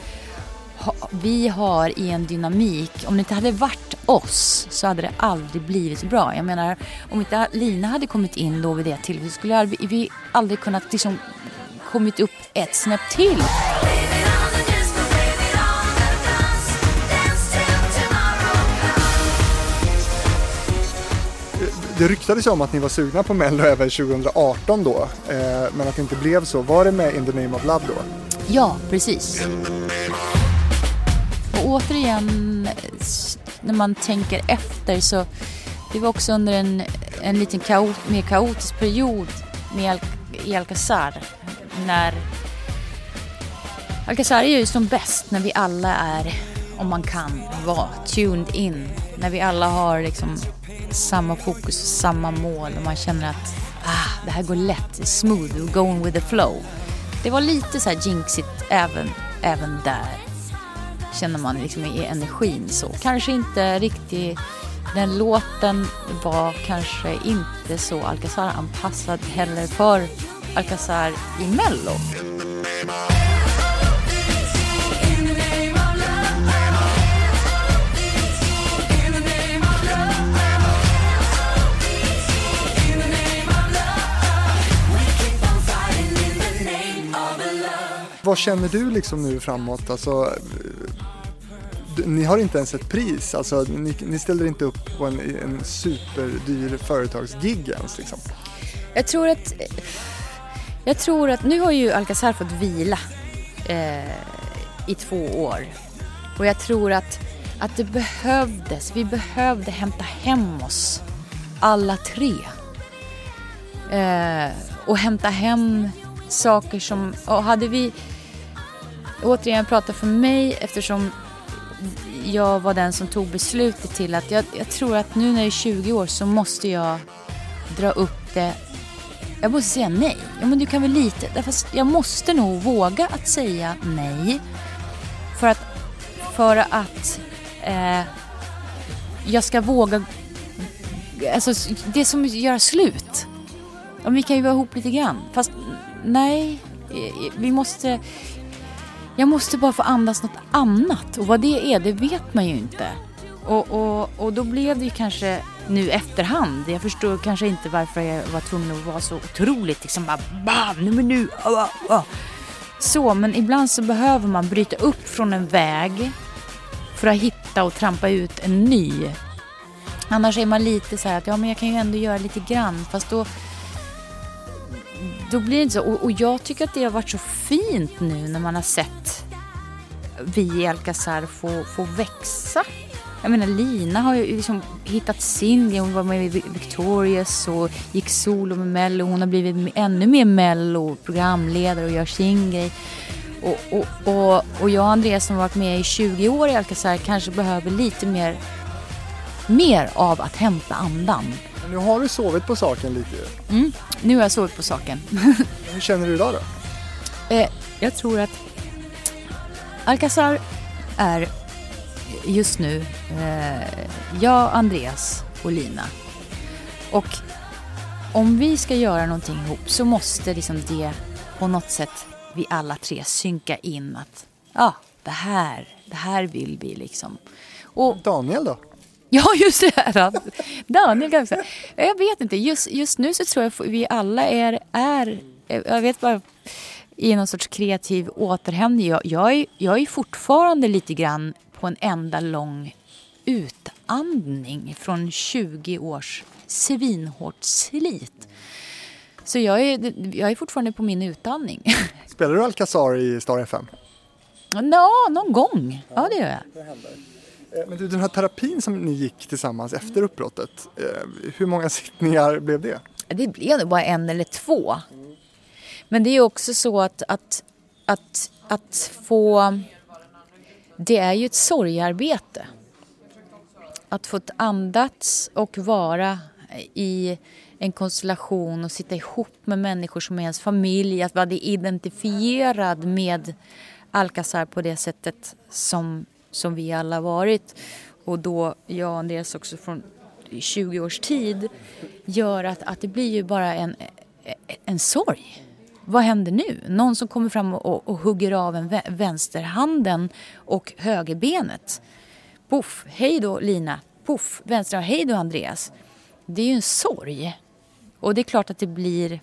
vi har i en dynamik, om det inte hade varit oss så hade det aldrig blivit bra. Jag menar, om inte Lina hade kommit in då vid det tillfället skulle vi, vi aldrig kunnat liksom kommit upp ett snäpp till. Det ryktades ju om att ni var sugna på Mello även 2018 då, eh, men att det inte blev så. Var det med In the name of love då? Ja, precis. Och återigen, när man tänker efter så det var också under en, en liten kaot, mer kaotisk period med Al- i Alcazar. När Alcazar är ju som bäst när vi alla är, om man kan, vara tuned in. När vi alla har liksom samma fokus samma mål och man känner att ah, det här går lätt, smooth, we're going with the flow. Det var lite så här jinxigt även, även där. Känner man liksom i energin så. Kanske inte riktigt, den låten var kanske inte så Alcazar-anpassad heller för Alcazar i Mello. Vad känner du liksom nu framåt? Alltså, ni har inte ens ett pris, alltså, ni, ni ställer inte upp på en, en superdyr företagsgig ens. Liksom. Jag tror att... Jag tror att nu har ju Alcazar fått vila eh, i två år. Och jag tror att, att det behövdes, vi behövde hämta hem oss alla tre. Eh, och hämta hem saker som, och hade vi, återigen prata för mig eftersom jag var den som tog beslutet till att jag, jag tror att nu när jag är 20 år så måste jag dra upp det. Jag måste säga nej. Ja, men du kan väl lite. Fast jag måste nog våga att säga nej. För att, för att eh, jag ska våga. Alltså det är som att göra slut. Ja, vi kan ju vara ihop lite grann. Fast nej, eh, vi måste. Jag måste bara få andas något annat. Och vad det är, det vet man ju inte. Och, och, och då blev det ju kanske nu efterhand. Jag förstår kanske inte varför jag var tvungen att vara så otroligt liksom bara bam, nu men nu. ah, ah. Så, men ibland så behöver man bryta upp från en väg för att hitta och trampa ut en ny. Annars är man lite så här att ja, men jag kan ju ändå göra lite grann. Fast då, då blir det inte så. Och, och jag tycker att det har varit så fint nu när man har sett vi i Alcazar få, få växa. Jag menar Lina har ju liksom hittat sin grej. Hon var med i Victorious och gick solo med Mello. Hon har blivit ännu mer Mello, programledare och gör sin grej. Och, och, och, och jag och Andreas som har varit med i 20 år i Alcazar kanske behöver lite mer, mer av att hämta andan. Nu har du sovit på saken lite ju. Mm. Nu har jag sovit på saken. Hur känner du idag då? Eh, jag tror att Alcazar är just nu eh, jag, Andreas och Lina. Och om vi ska göra någonting ihop så måste liksom det på något sätt vi alla tre synka in att ja, det här, det här vill vi liksom. Och Daniel då? Ja, just det. Här. Daniel kan jag säga. Jag vet inte. Just, just nu så tror jag vi alla är, är... Jag vet bara i någon sorts kreativ återhämtning. Jag, jag, är, jag är fortfarande lite grann på en enda lång utandning från 20 års svinhårt slit. Så jag är, jag är fortfarande på min utandning. Spelar du Alcazar i Star FM? Nå, någon gång. Ja, det gör jag. Eh, Eh, men du, den här terapin som ni gick tillsammans efter uppbrottet, eh, hur många sittningar blev det? Det blev nog bara en eller två. Men det är också så att, att, att, att få... Det är ju ett sorgarbete. Att få andats och vara i en konstellation och sitta ihop med människor som är ens familj. Att vara identifierad med Alcazar på det sättet som, som vi alla varit. Och då jag och Andreas också från 20 års tid gör att, att det blir ju bara en, en sorg. Vad händer nu? Någon som kommer fram och, och hugger av en vänsterhanden och högerbenet. Poff, hej då Lina. Poff, vänstra, hej då Andreas. Det är ju en sorg. Och det är klart att det blir...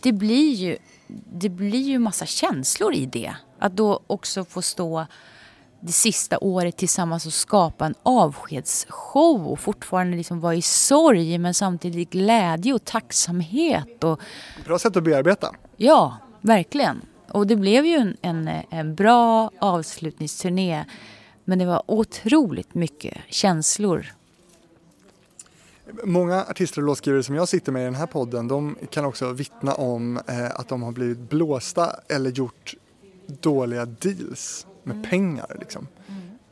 Det blir ju, det blir ju massa känslor i det. Att då också få stå det sista året tillsammans och skapa en avskedsshow och fortfarande liksom vara i sorg men samtidigt glädje och tacksamhet. Och, Bra sätt att bearbeta. ja, verkligen. Och det blev ju en, en, en bra avslutningsturné men det var otroligt mycket känslor. Många artister och låtskrivare som jag sitter med i den här podden, de kan också vittna om eh, att de har blivit blåsta eller gjort dåliga deals med pengar. Liksom.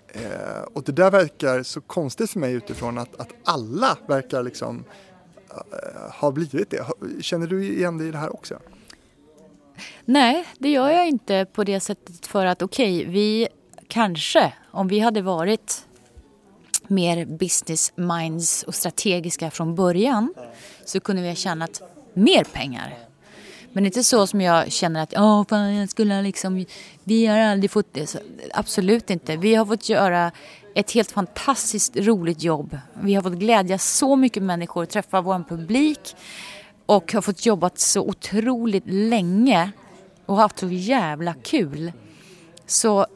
Eh, och det där verkar så konstigt för mig utifrån att, att alla verkar liksom eh, ha blivit det. Känner du igen dig i det här också? Nej, det gör jag inte på det sättet för att okej, vi kanske, om vi hade varit mer business minds och strategiska från början så kunde vi ha tjänat mer pengar. Men inte så som jag känner att Åh, fan, jag skulle liksom, vi har aldrig fått det. Så, absolut inte. Vi har fått göra ett helt fantastiskt roligt jobb. Vi har fått glädja så mycket människor, träffa vår publik och har fått jobba så otroligt länge och haft så jävla kul. Så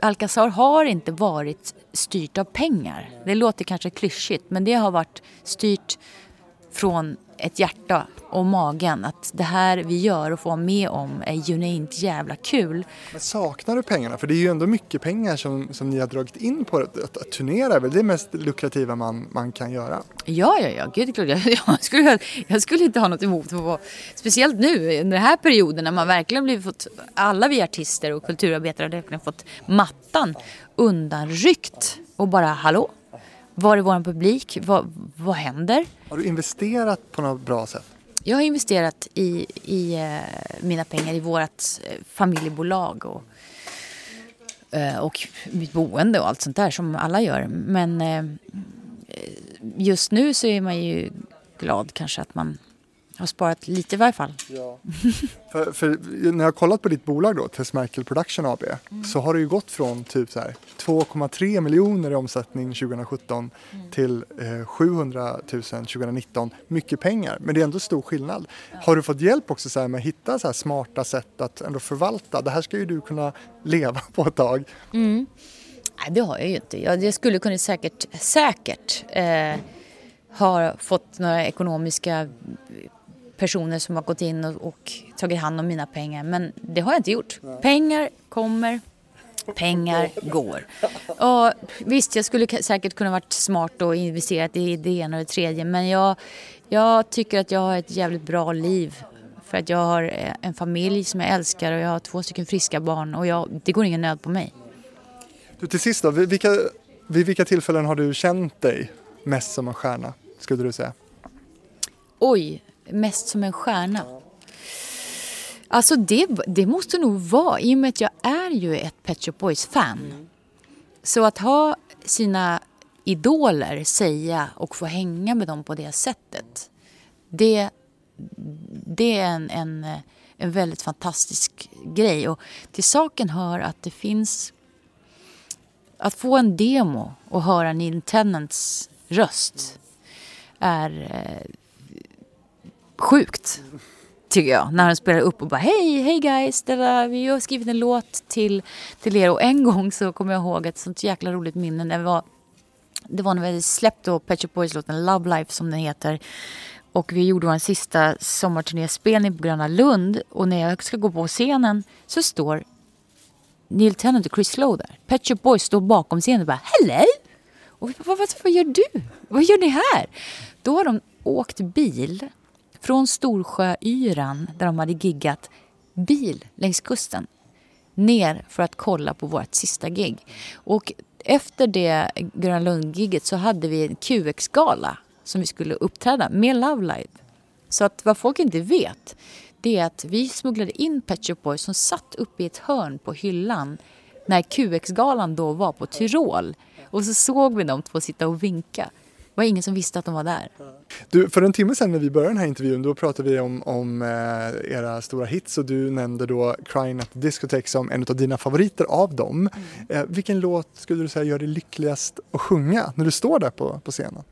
Alcazar har inte varit styrt av pengar. Det låter kanske klyschigt men det har varit styrt från ett hjärta och magen att det här vi gör och får vara med om är genuint jävla kul. Men saknar du pengarna? För det är ju ändå mycket pengar som, som ni har dragit in på det. Att, att turnera är väl det mest lukrativa man, man kan göra. Ja, ja, ja, gud klart. Jag, jag, skulle, jag skulle inte ha något emot att vara, speciellt nu under den här perioden när man verkligen blivit fått, alla vi artister och kulturarbetare har verkligen fått mattan undanryckt och bara hallå, var är vår publik? Vad, vad händer? Har du investerat på något bra sätt? Jag har investerat i, i eh, mina pengar i vårt eh, familjebolag och, eh, och mitt boende och allt sånt där som alla gör. Men just nu så är man ju glad kanske att man har sparat lite i varje fall. För, för när jag har kollat på ditt bolag då, Tess Merkel Production AB, så har det ju gått från typ så här 2,3 miljoner i omsättning 2017 till eh, 700 000 2019. Mycket pengar, men det är ändå stor skillnad. Har du fått hjälp också så med att hitta så här smarta sätt att ändå förvalta? Det här ska ju du kunna leva på ett tag. Nej, det har jag ju inte. Jag, jag skulle kunna säkert, säkert eh, ha fått några ekonomiska personer som har gått in och, och tagit hand om mina pengar. Men det har jag inte gjort. Pengar kommer, pengar går. Och visst, jag skulle säkert kunna varit smart och investerat i det ena och det tredje. Men jag, jag tycker att jag har ett jävligt bra liv. För att jag har eh, en familj som jag älskar och jag har två stycken friska barn. Och jag, det går ingen nöd på mig. Du, till sist då, vid vilka, vid vilka tillfällen har du känt dig mest som en stjärna, skulle du säga? Oj, mest som en stjärna. Alltså det, det måste nog vara, i och med att jag är ju ett Pet Shop Boys-fan. Så att ha sina idoler säga och få hänga med dem på det sättet. Det, det är en, en, en väldigt fantastisk grej. Och till saken hör att det finns... Att få en demo och höra Neil röst är eh, sjukt. Tycker jag. När han spelar upp och bara hej, hej guys, dada, vi har skrivit en låt till, till er. Och en gång så kommer jag ihåg ett sånt jäkla roligt minne. När vi var, det var när vi hade släppt då Pet Shop Boys-låten Love Life som den heter. Och vi gjorde vår sista sommarturnéspelning på Gröna Lund. Och när jag ska gå på scenen så står Neil Tennant och Chris Lowe där. Pet Shop Boys står bakom scenen och bara Hello! Och vi bara, vad, vad, vad gör du? Vad gör ni här? Då har de åkt bil från Storsjöyran där de hade giggat bil längs kusten ner för att kolla på vårt sista gig. Och efter det Gröna Lund-giget så hade vi en QX-gala som vi skulle uppträda med Love Live. Så att vad folk inte vet det är att vi smugglade in Pet Shop Boys som satt uppe i ett hörn på hyllan när QX-galan då var på Tyrol. Och så såg vi dem två sitta och vinka. Det var ingen som visste att de var där. Du, för en timme sedan när vi började den här intervjun då pratade vi om, om eh, era stora hits och du nämnde då Crying at the Discotheque som en av dina favoriter av dem. Eh, vilken låt skulle du säga gör dig lyckligast att sjunga när du står där på, på scenen?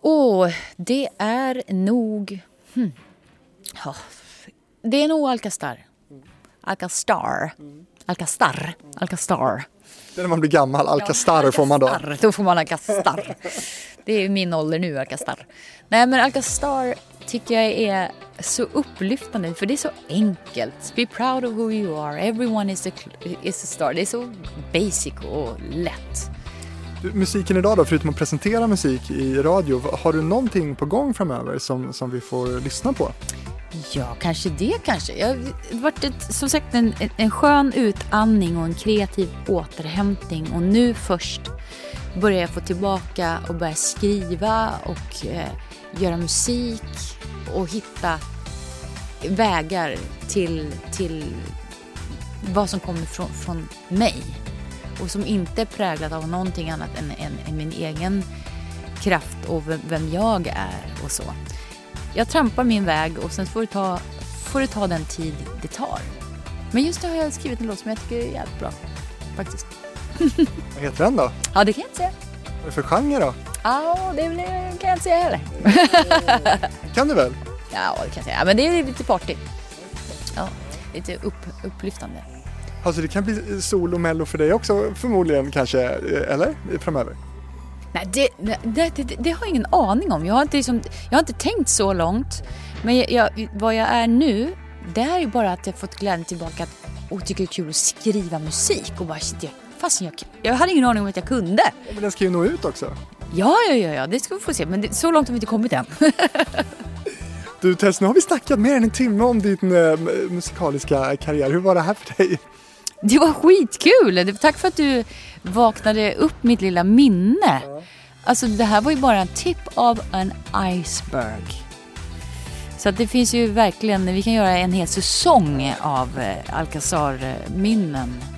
Åh, det är nog... Hmm. Ja, det är nog Alcastar. Alcastar. Alcastar. Alcastar. Det är när man blir gammal, Alcastar får man då. Då får man Alcastar. Det är min ålder nu, Alcastar. Nej, men Alcastar tycker jag är så upplyftande för det är så enkelt. Be proud of who you are. Everyone is a, is a star. Det är så basic och lätt. Du, musiken idag då, förutom att presentera musik i radio, har du någonting på gång framöver som, som vi får lyssna på? Ja, kanske det kanske. Jag det har varit ett, som sagt en, en- en skön utandning och en kreativ återhämtning. Och nu först börjar jag få tillbaka och börja skriva och eh, göra musik och hitta vägar till, till vad som kommer från, från mig. Och som inte är präglat av någonting annat än, än, än min egen kraft och vem, vem jag är och så. Jag trampar min väg och sen får det, ta, får det ta den tid det tar. Men just nu har jag skrivit en låt som jag tycker är jävligt bra. Faktiskt. Vad heter den då? Ja, det kan jag inte säga. Vad är det för genre då? Ja, det blir- kan jag inte säga heller. kan du väl? Ja, det kan jag säga. Men det är lite party. Ja, lite upp, upplyftande. Alltså det kan bli solo mello för dig också förmodligen kanske, eh, eller? Framöver? Nej, det, det, det, det, har jag ingen aning om. Jag har inte, liksom, jag har inte tänkt så långt. Men jag, jag, vad jag är nu, det är ju bara att jag fått glädjen tillbaka att, och tycker det är kul att skriva musik. Och bara, shit, jag, fasen, jag, jag hade ingen aning om att jag kunde. Men den ska ju nå ut också. Ja, ja, ja, ja det ska vi få se. Men det, så långt har vi inte kommit än. Du Tess, nu har vi snackat mer än en timme om din eh, musikaliska karriär. Hur var det här för dig? Det var skitkul! Tack för att du vaknade upp mitt lilla minne. Alltså det här var ju bara en tip av en iceberg. Så att det finns ju verkligen, vi kan göra en hel säsong av eh, Alcazar-minnen.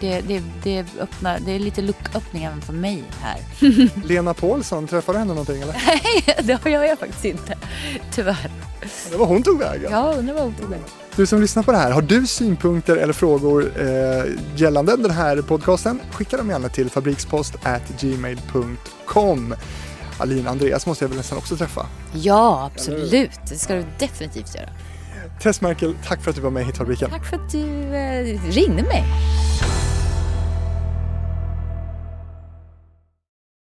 Det, det, det, öppnar, det är lite lucköppning även för mig här. Lena Paulsson, träffade du henne någonting eller? Nej, det har jag faktiskt inte. Tyvärr. Det var hon tog vägen. Jag undrar vad hon tog vägen. Du som lyssnar på det här, har du synpunkter eller frågor eh, gällande den här podcasten? Skicka dem gärna till fabrikspost@gmail.com. Alin Andreas måste jag väl nästan också träffa. Ja, absolut. Det ska du definitivt göra. Tess Merkel, tack för att du var med i Hitfabriken. Tack för att du eh, ringde mig.